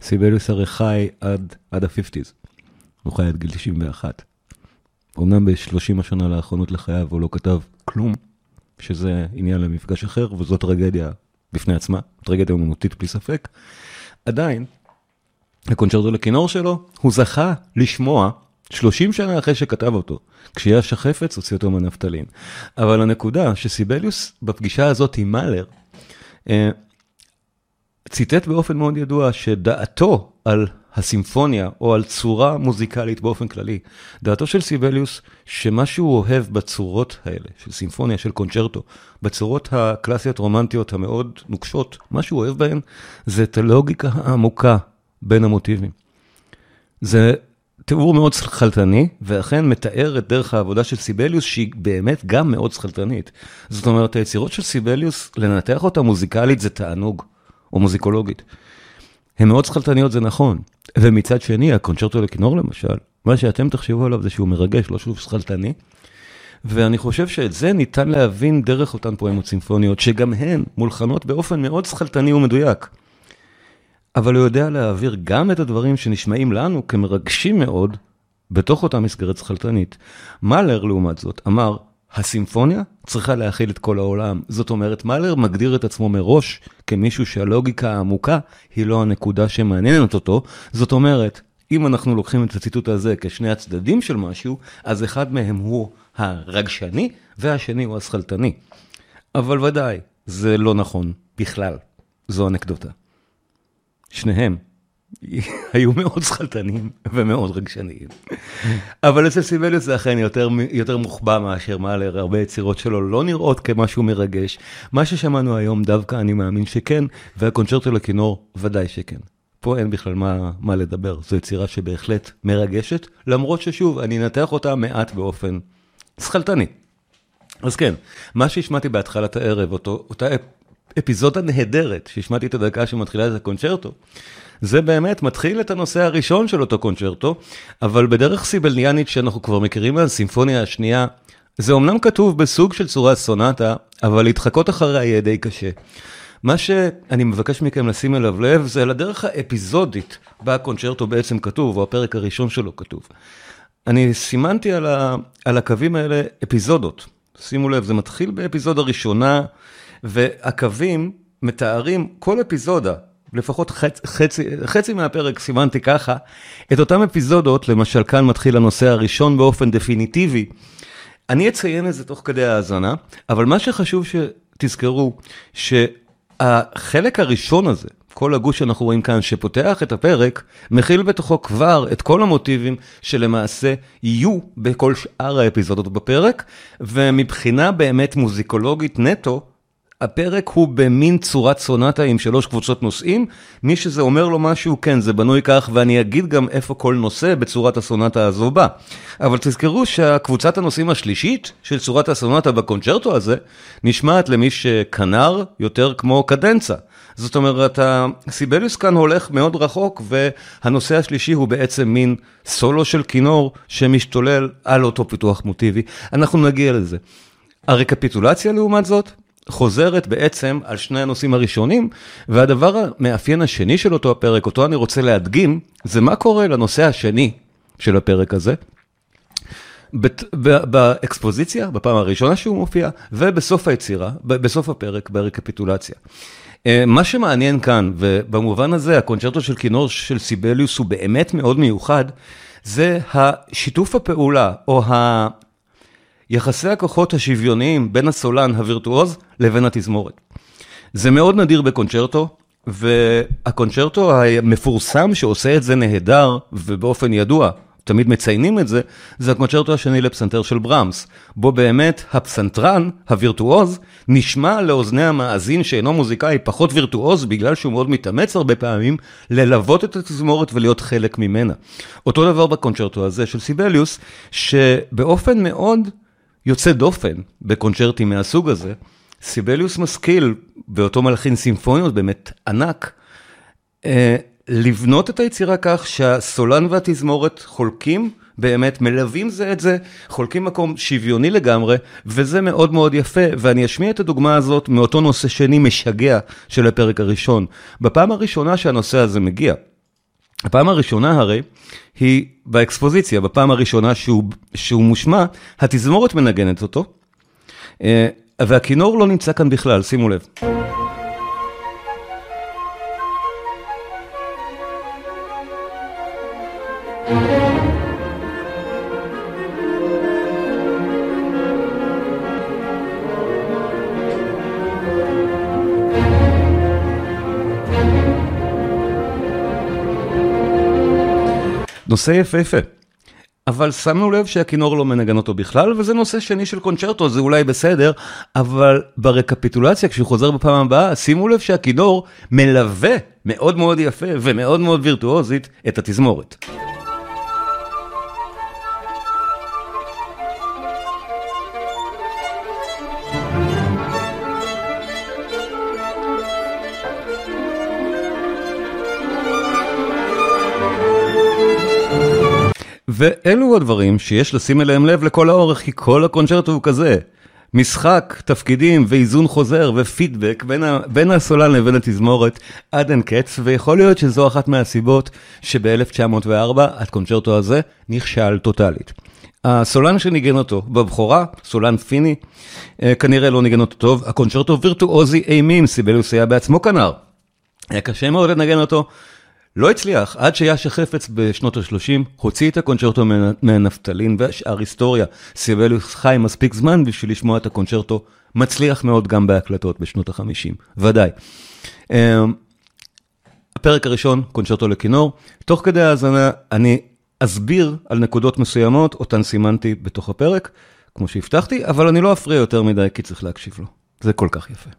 סיבליוס הרי חי עד, עד ה-50's, הוא חי עד גיל 91. אמנם ב-30 השנה לאחרונות לחייו הוא לא כתב כלום, שזה עניין למפגש אחר, וזו טרגדיה בפני עצמה, טרגדיה אומנותית בלי ספק. עדיין, הקונצ'רטו לכינור שלו, הוא זכה לשמוע 30 שנה אחרי שכתב אותו, כשיש החפץ הוציא אותו מהנפטלין. אבל הנקודה שסיבליוס בפגישה הזאת עם מאלר, אה, ציטט באופן מאוד ידוע שדעתו על הסימפוניה או על צורה מוזיקלית באופן כללי, דעתו של סיבליוס שמה שהוא אוהב בצורות האלה, של סימפוניה, של קונצ'רטו, בצורות הקלאסיות רומנטיות המאוד נוקשות, מה שהוא אוהב בהן זה את הלוגיקה העמוקה בין המוטיבים. זה תיאור מאוד שכלתני, ואכן מתאר את דרך העבודה של סיבליוס, שהיא באמת גם מאוד שכלתנית. זאת אומרת, היצירות של סיבליוס, לנתח אותה מוזיקלית זה תענוג, או מוזיקולוגית. הן מאוד שכלתניות, זה נכון. ומצד שני, הקונצ'רטו לכינור למשל, מה שאתם תחשבו עליו זה שהוא מרגש, לא שהוא שכלתני. ואני חושב שאת זה ניתן להבין דרך אותן פואמות סימפוניות, שגם הן מולחנות באופן מאוד שכלתני ומדויק. אבל הוא יודע להעביר גם את הדברים שנשמעים לנו כמרגשים מאוד, בתוך אותה מסגרת שכלתנית. מאלר, לעומת זאת, אמר, הסימפוניה צריכה להכיל את כל העולם. זאת אומרת, מאלר מגדיר את עצמו מראש כמישהו שהלוגיקה העמוקה היא לא הנקודה שמעניינת אותו. זאת אומרת, אם אנחנו לוקחים את הציטוט הזה כשני הצדדים של משהו, אז אחד מהם הוא הרגשני והשני הוא השכלתני. אבל ודאי, זה לא נכון בכלל, זו אנקדוטה. שניהם היו מאוד שכלתנים ומאוד רגשניים. אבל אצל סיבליוס זה אכן יותר, יותר מוחבא מאשר מאלר, הרבה יצירות שלו לא נראות כמשהו מרגש. מה ששמענו היום דווקא אני מאמין שכן, והקונצ'רטו לכינור ודאי שכן. פה אין בכלל מה, מה לדבר, זו יצירה שבהחלט מרגשת, למרות ששוב, אני אנתח אותה מעט באופן שכלתני. אז כן, מה שהשמעתי בהתחלת הערב, אותו, אותה אפיזודה נהדרת, שהשמעתי את הדקה שמתחילה את הקונצ'רטו, זה באמת מתחיל את הנושא הראשון של אותו קונצ'רטו, אבל בדרך סיבלניאנית שאנחנו כבר מכירים מהסימפוניה השנייה, זה אומנם כתוב בסוג של צורה סונטה, אבל להתחקות אחריה יהיה די קשה. מה שאני מבקש מכם לשים אליו לב, זה על הדרך האפיזודית בה הקונצ'רטו בעצם כתוב, או הפרק הראשון שלו כתוב. אני סימנתי על, ה, על הקווים האלה אפיזודות. שימו לב, זה מתחיל באפיזודה ראשונה, והקווים מתארים כל אפיזודה, לפחות חצ, חצי, חצי מהפרק סימנתי ככה, את אותן אפיזודות, למשל כאן מתחיל הנושא הראשון באופן דפיניטיבי. אני אציין את זה תוך כדי ההאזנה, אבל מה שחשוב שתזכרו, שהחלק הראשון הזה, כל הגוש שאנחנו רואים כאן, שפותח את הפרק, מכיל בתוכו כבר את כל המוטיבים שלמעשה יהיו בכל שאר האפיזודות בפרק, ומבחינה באמת מוזיקולוגית נטו, הפרק הוא במין צורת סונטה עם שלוש קבוצות נושאים, מי שזה אומר לו משהו, כן, זה בנוי כך, ואני אגיד גם איפה כל נושא בצורת הסונטה הזו בא. אבל תזכרו שהקבוצת הנושאים השלישית של צורת הסונטה בקונצ'רטו הזה, נשמעת למי שכנר יותר כמו קדנצה. זאת אומרת, הסיבליוס כאן הולך מאוד רחוק, והנושא השלישי הוא בעצם מין סולו של כינור שמשתולל על אותו פיתוח מוטיבי. אנחנו נגיע לזה. הרקפיטולציה לעומת זאת, חוזרת בעצם על שני הנושאים הראשונים, והדבר המאפיין השני של אותו הפרק, אותו אני רוצה להדגים, זה מה קורה לנושא השני של הפרק הזה. באקספוזיציה, בפעם הראשונה שהוא מופיע, ובסוף היצירה, בסוף הפרק, ברקפיטולציה. אה, מה שמעניין כאן, ובמובן הזה הקונצ'רטו של כינור של סיבליוס הוא באמת מאוד מיוחד, זה השיתוף הפעולה, או יחסי הכוחות השוויוניים בין הסולן הווירטואוז לבין התזמורת. זה מאוד נדיר בקונצ'רטו, והקונצ'רטו המפורסם שעושה את זה נהדר ובאופן ידוע, תמיד מציינים את זה, זה הקונצ'רטו השני לפסנתר של ברמס, בו באמת הפסנתרן, הווירטואוז, נשמע לאוזני המאזין שאינו מוזיקאי פחות וירטואוז בגלל שהוא מאוד מתאמץ הרבה פעמים ללוות את התזמורת ולהיות חלק ממנה. אותו דבר בקונצ'רטו הזה של סיבליוס, שבאופן מאוד יוצא דופן בקונצ'רטים מהסוג הזה. סיבליוס משכיל, באותו מלחין סימפוניות באמת ענק, אה, לבנות את היצירה כך שהסולן והתזמורת חולקים, באמת מלווים זה את זה, חולקים מקום שוויוני לגמרי, וזה מאוד מאוד יפה, ואני אשמיע את הדוגמה הזאת מאותו נושא שני משגע של הפרק הראשון. בפעם הראשונה שהנושא הזה מגיע, הפעם הראשונה הרי היא באקספוזיציה, בפעם הראשונה שהוא, שהוא מושמע, התזמורת מנגנת אותו, אה, והכינור לא נמצא כאן בכלל, שימו לב. נושא יפהפה. אבל שמנו לב שהכינור לא מנגן אותו בכלל, וזה נושא שני של קונצ'רטו, זה אולי בסדר, אבל ברקפיטולציה, כשהוא חוזר בפעם הבאה, שימו לב שהכינור מלווה מאוד מאוד יפה ומאוד מאוד וירטואוזית את התזמורת. ואלו הדברים שיש לשים אליהם לב לכל האורך, כי כל הקונצ'רטו הוא כזה. משחק, תפקידים ואיזון חוזר ופידבק בין, ה, בין הסולן לבין התזמורת עד אין קץ, ויכול להיות שזו אחת מהסיבות שב-1904 הקונצ'רטו הזה נכשל טוטאלית. הסולן שניגן אותו בבכורה, סולן פיני, אה, כנראה לא ניגן אותו טוב, הקונצ'רטו וירטואוזי אימים, סיבליוס היה בעצמו כנר. היה קשה מאוד לנגן אותו, לא הצליח, עד שיאשה חפץ בשנות ה-30 הוציא את הקונצ'רטו מהנפטלין והשאר היסטוריה. סיבליוס חי מספיק זמן בשביל לשמוע את הקונצ'רטו, מצליח מאוד גם בהקלטות בשנות ה-50, ודאי. אמ, הפרק הראשון, קונצ'רטו לכינור, תוך כדי האזנה אני אסביר על נקודות מסוימות, אותן סימנתי בתוך הפרק, כמו שהבטחתי, אבל אני לא אפריע יותר מדי כי צריך להקשיב לו. זה כל כך יפה.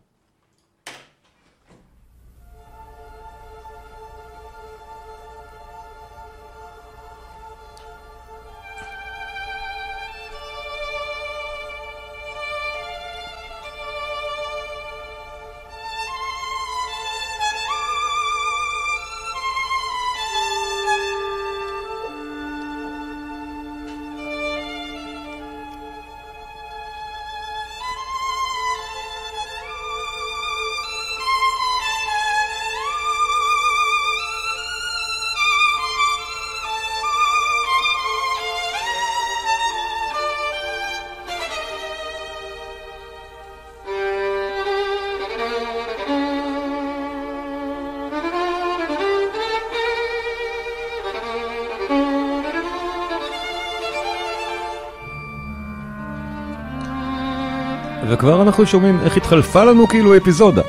וכבר אנחנו שומעים איך התחלפה לנו כאילו אפיזודה.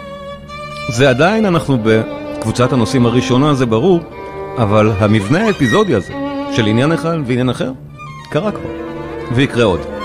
זה עדיין אנחנו בקבוצת הנושאים הראשונה, זה ברור, אבל המבנה האפיזודי הזה, של עניין אחד ועניין אחר, קרה כבר, ויקרה עוד.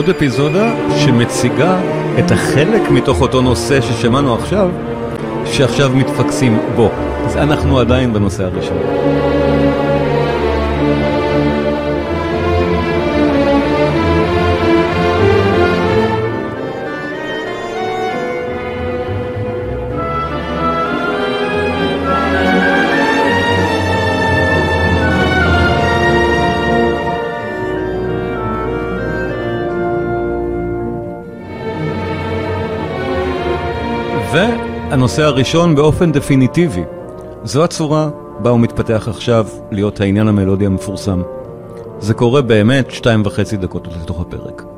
עוד אפיזודה שמציגה את החלק מתוך אותו נושא ששמענו עכשיו, שעכשיו מתפקסים בו. אז אנחנו עדיין בנושא הראשון. והנושא הראשון באופן דפיניטיבי, זו הצורה בה הוא מתפתח עכשיו להיות העניין המלודי המפורסם. זה קורה באמת שתיים וחצי דקות לתוך הפרק.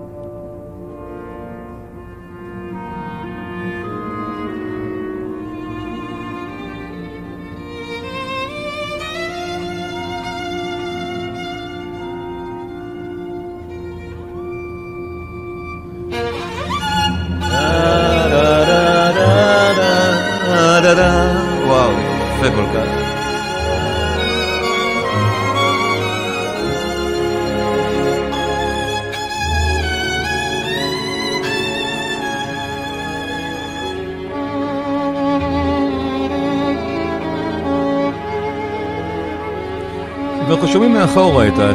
מאחורה את ה...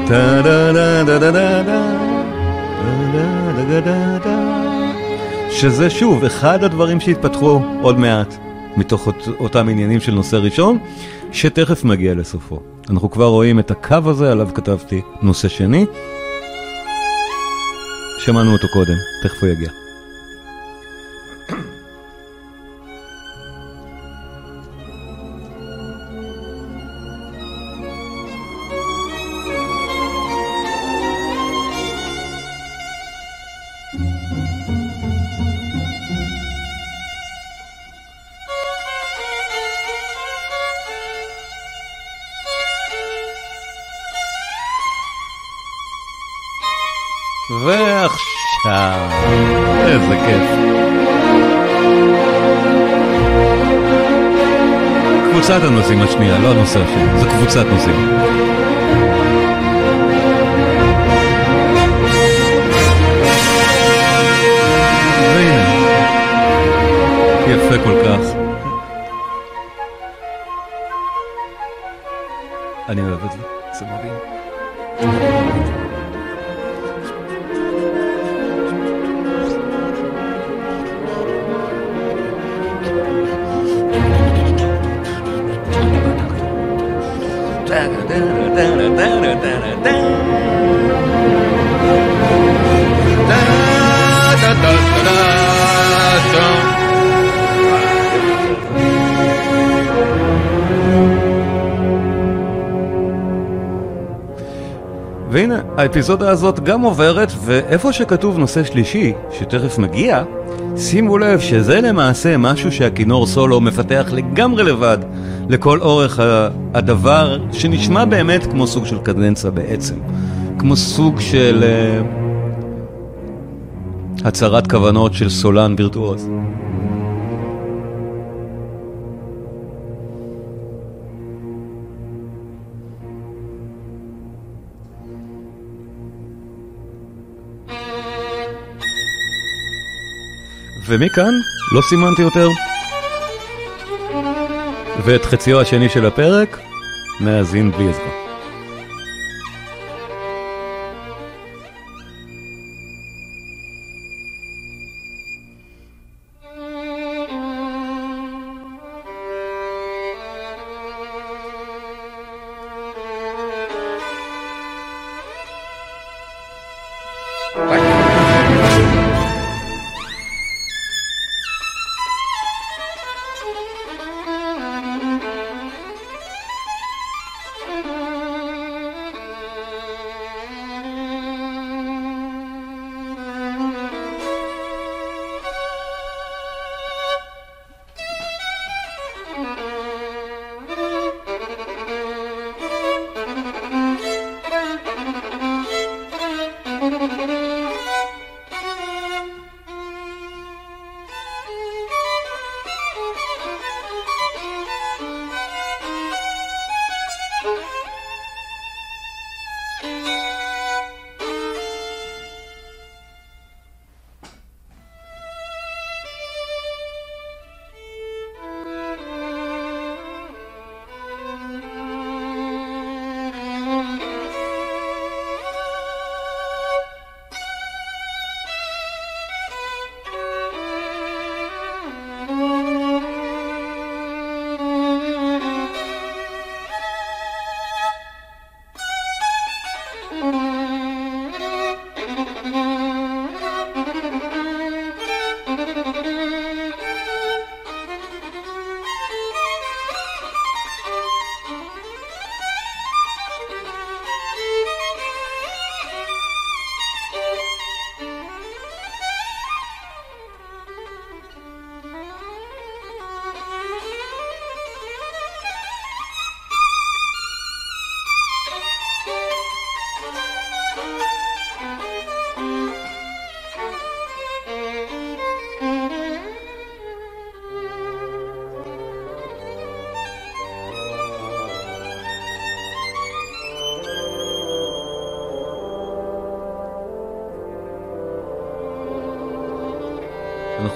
שזה שוב אחד הדברים שהתפתחו עוד מעט מתוך אותם עניינים של נושא ראשון, שתכף מגיע לסופו. אנחנו כבר רואים את הקו הזה, עליו כתבתי נושא שני. שמענו אותו קודם, תכף הוא יגיע. כיף. קבוצת הנושאים השנייה, לא הנושא השני, זו קבוצת נושאים. האפיזודה הזאת גם עוברת, ואיפה שכתוב נושא שלישי, שתכף מגיע, שימו לב שזה למעשה משהו שהכינור סולו מפתח לגמרי לבד, לכל אורך הדבר, שנשמע באמת כמו סוג של קדנצה בעצם. כמו סוג של uh, הצהרת כוונות של סולן וירטואוז. ומכאן לא סימנתי יותר. ואת חציו השני של הפרק נאזין בלי עזרה.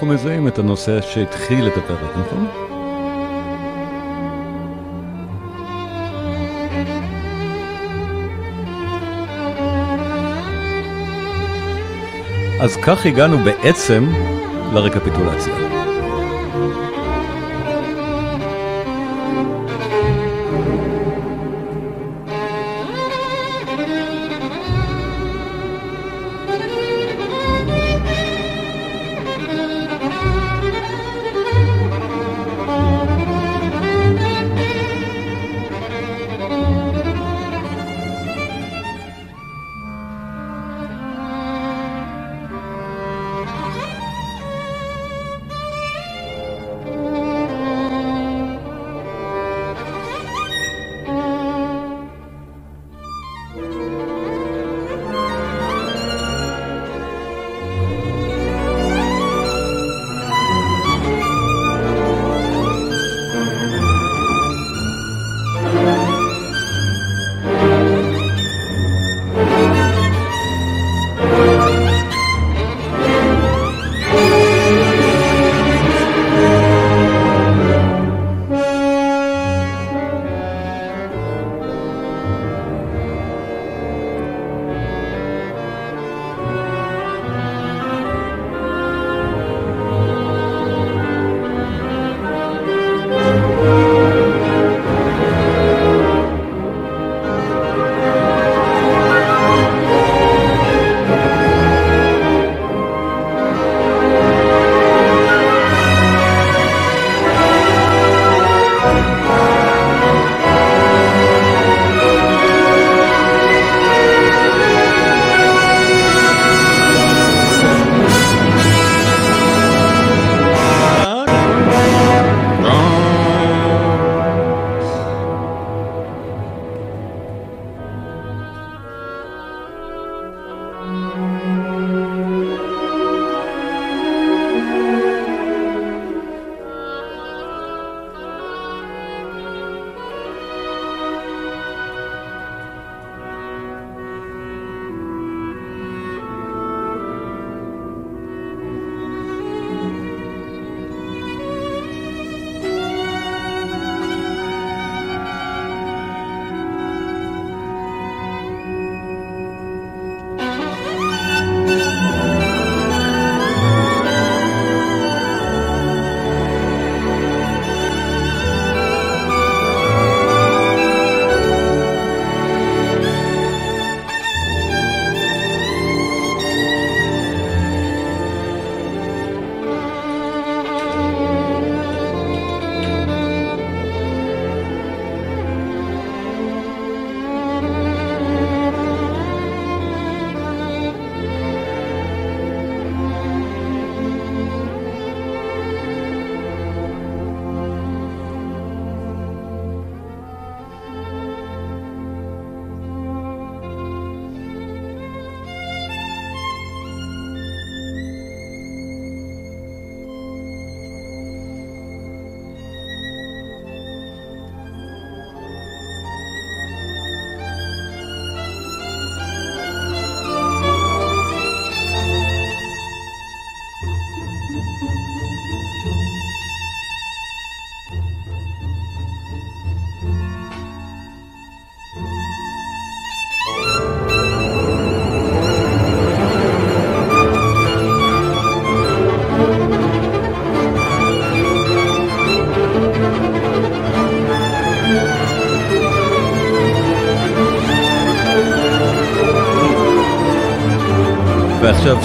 אנחנו מזהים את הנושא שהתחיל את הפרק, נכון? אז כך הגענו בעצם לרקפיטולציה.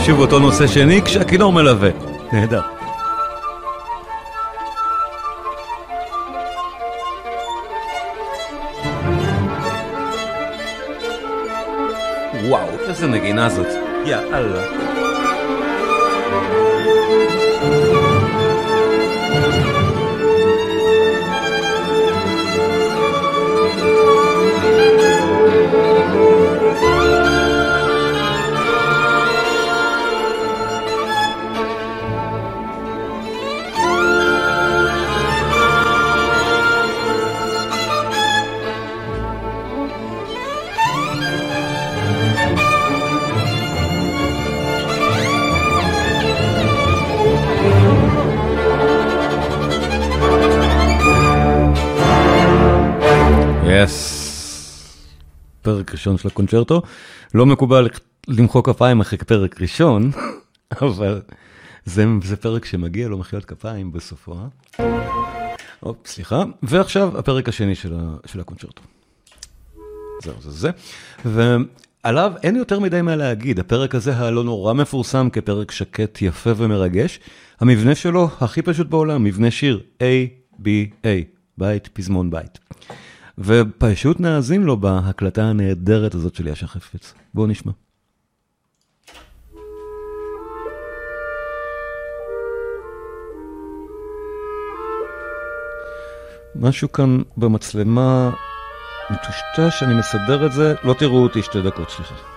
שוב אותו נושא שני כשהכינור מלווה. נהדר. וואו, איזה נגינה זאת. יאללה. ראשון של הקונצ'רטו. לא מקובל למחוא כפיים אחרי פרק ראשון, אבל זה, זה פרק שמגיע לו מחיאות כפיים בסופו. אה? אופ, סליחה. ועכשיו הפרק השני של, ה, של הקונצ'רטו. זהו, זה זה. ועליו אין יותר מדי מה להגיד, הפרק הזה הלא נורא מפורסם כפרק שקט, יפה ומרגש. המבנה שלו הכי פשוט בעולם, מבנה שיר A, B, A, בית, פזמון בית. ופשוט נאזין לו בהקלטה הנהדרת הזאת של יאשה חפץ. בואו נשמע. משהו כאן במצלמה מטושטש, אני מסדר את זה, לא תראו אותי שתי דקות, סליחה.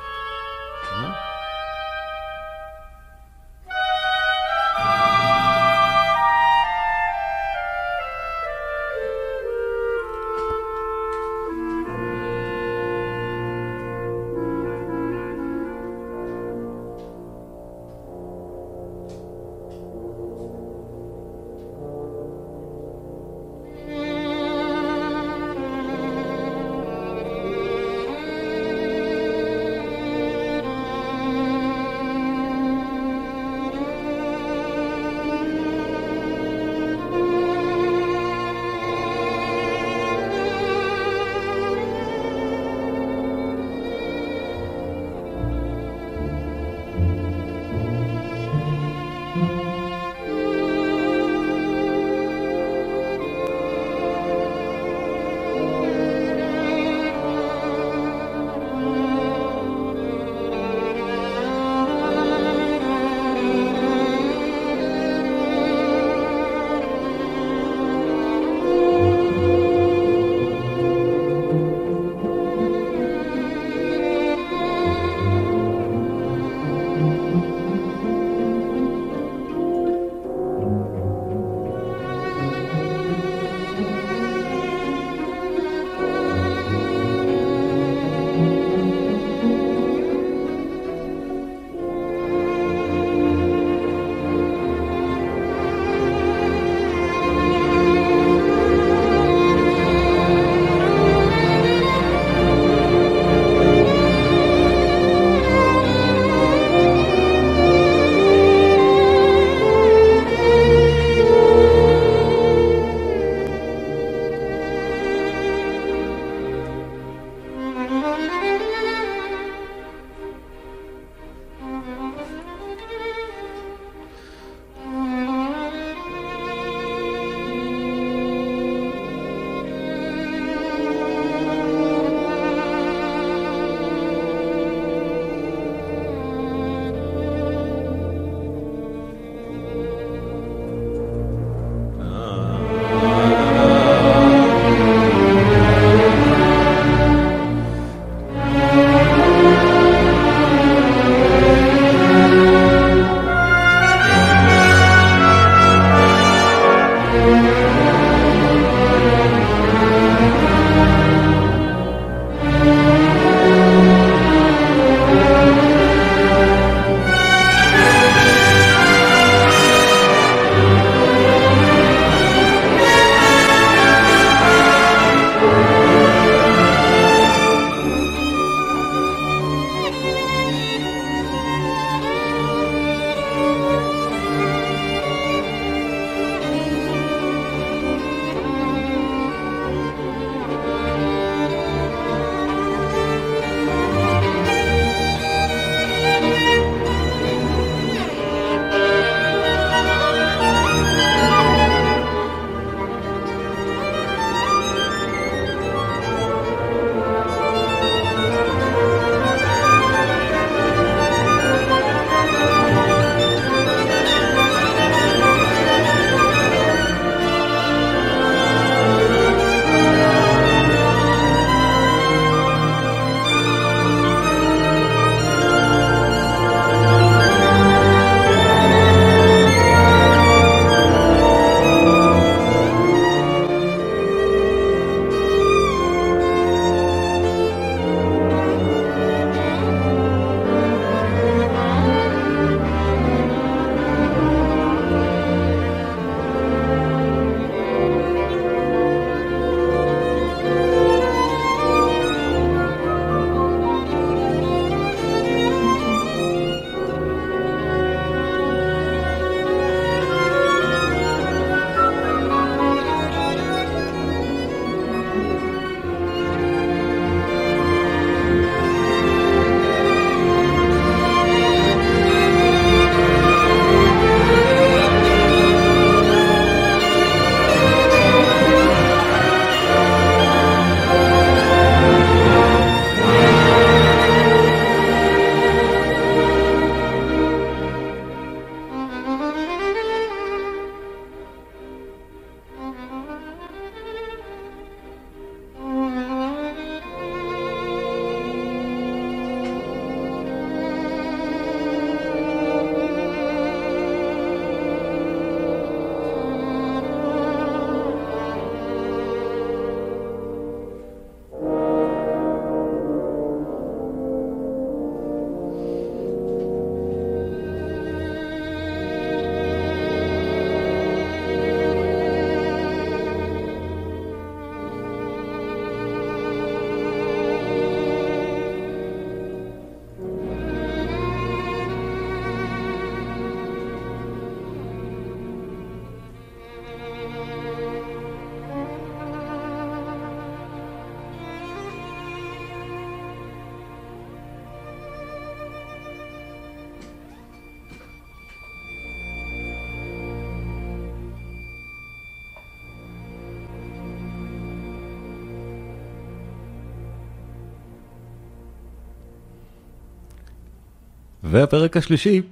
והפרק השלישי,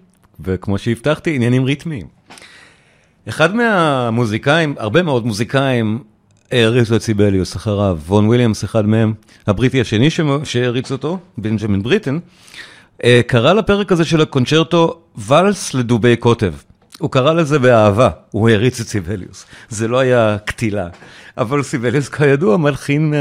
וכמו שהבטחתי, עניינים ריתמיים. אחד מהמוזיקאים, הרבה מאוד מוזיקאים, העריצו את סיבליוס אחריו, וון וויליאמס אחד מהם, הבריטי השני שהעריץ אותו, בנג'מין בריטן, אה, קרא לפרק הזה של הקונצ'רטו ואלס לדובי קוטב. הוא קרא לזה באהבה, הוא העריץ את סיבליוס. זה לא היה קטילה. אבל סיבליוס כידוע מלחין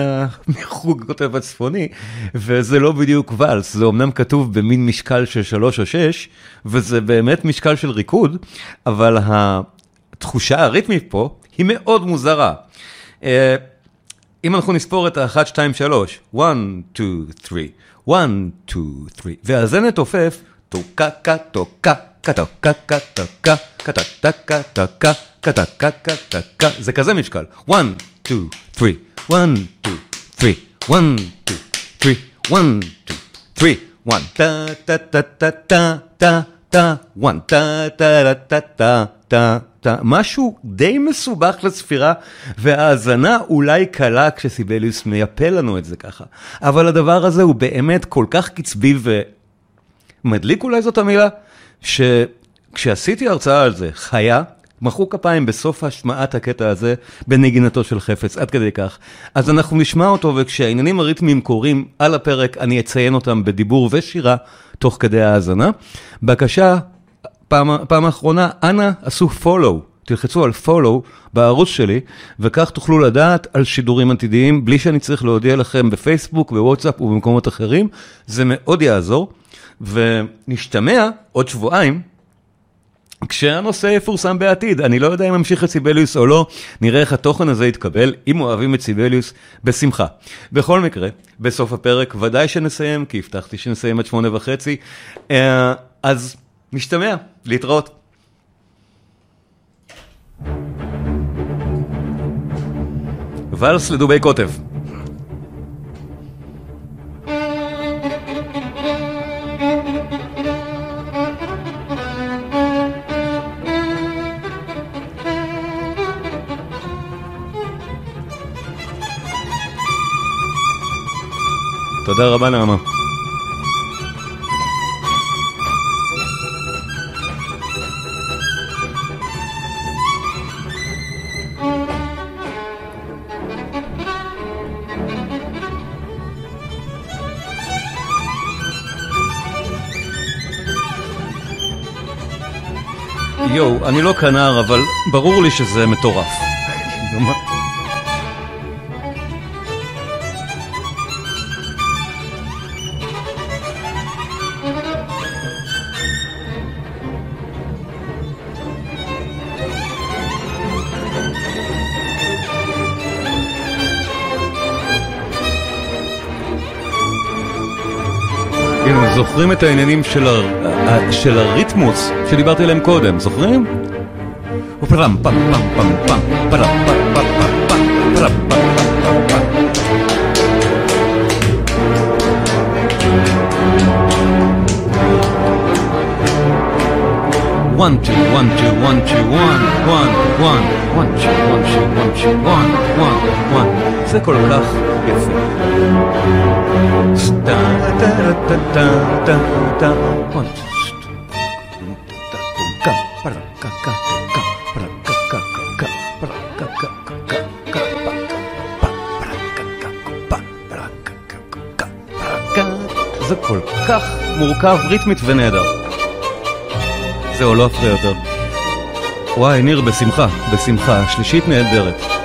מחוג הקוטב הצפוני, וזה לא בדיוק ואלס, זה אמנם כתוב במין משקל של שלוש או שש, וזה באמת משקל של ריקוד, אבל התחושה הריתמית פה היא מאוד מוזרה. אה, אם אנחנו נספור את ה-1, 2, 3, 1, 2, 3, 1, 2, 3, והזנת תופף, טוקה, טוקה, טוקה, טוקה, טוקה, טוקה, קה-טה-קה-קה-קה, זה כזה משקל. 1, 2, 3, 1, 2, 3, 1, 2, 3, 1, 2, 3, 1, טה-טה-טה-טה-טה, 1, טה-טה-טה-טה-טה, משהו די מסובך לספירה, והאזנה אולי קלה כשסיבליוס מייפה לנו את זה ככה. אבל הדבר הזה הוא באמת כל כך קצבי ומדליק אולי זאת המילה, שכשעשיתי הרצאה על זה, חיה, מחאו כפיים בסוף השמעת הקטע הזה בנגינתו של חפץ, עד כדי כך. אז אנחנו נשמע אותו, וכשהעניינים הריתמיים קורים על הפרק, אני אציין אותם בדיבור ושירה תוך כדי ההאזנה. בבקשה, פעם, פעם האחרונה, אנא עשו follow, תלחצו על follow בערוץ שלי, וכך תוכלו לדעת על שידורים עתידיים, בלי שאני צריך להודיע לכם בפייסבוק, בוואטסאפ ובמקומות אחרים. זה מאוד יעזור, ונשתמע עוד שבועיים. כשהנושא יפורסם בעתיד, אני לא יודע אם אמשיך את סיבליוס או לא, נראה איך התוכן הזה יתקבל, אם אוהבים את סיבליוס, בשמחה. בכל מקרה, בסוף הפרק ודאי שנסיים, כי הבטחתי שנסיים עד שמונה וחצי, אה, אז משתמע, להתראות. ואלס לדובי קוטב. תודה רבה נעמה. יואו, אני לא כנר, אבל ברור לי שזה מטורף. זוכרים את העניינים של, הר... של הריתמוס שדיברתי עליהם קודם, זוכרים? One, two, one, two, one, two, one, one, one, one, two, one, two, one, two, one, one, one. זה כל כך יפה. זה כל כך מורכב ריתמית ונהדר. זהו, לא אפריע יותר. וואי, ניר, בשמחה, בשמחה. שלישית נהדרת.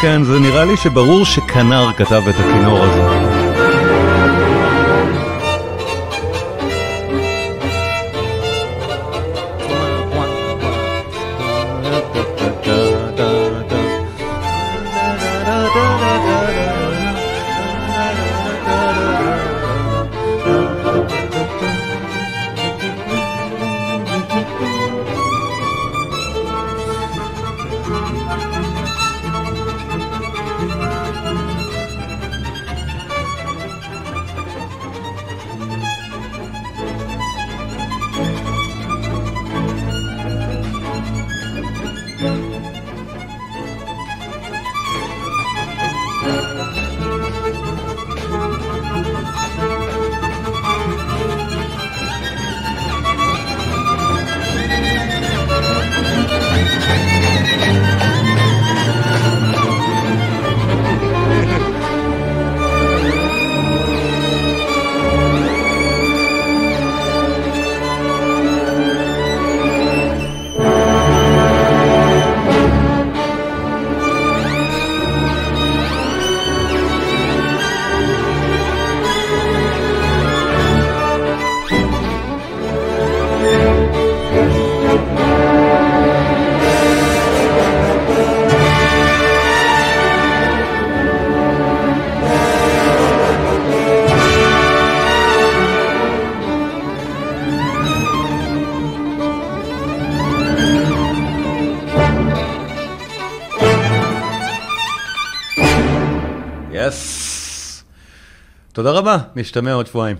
כן, זה נראה לי שברור שכנר כתב את הכינור הזה. תודה רבה, נשתמע עוד שבועיים.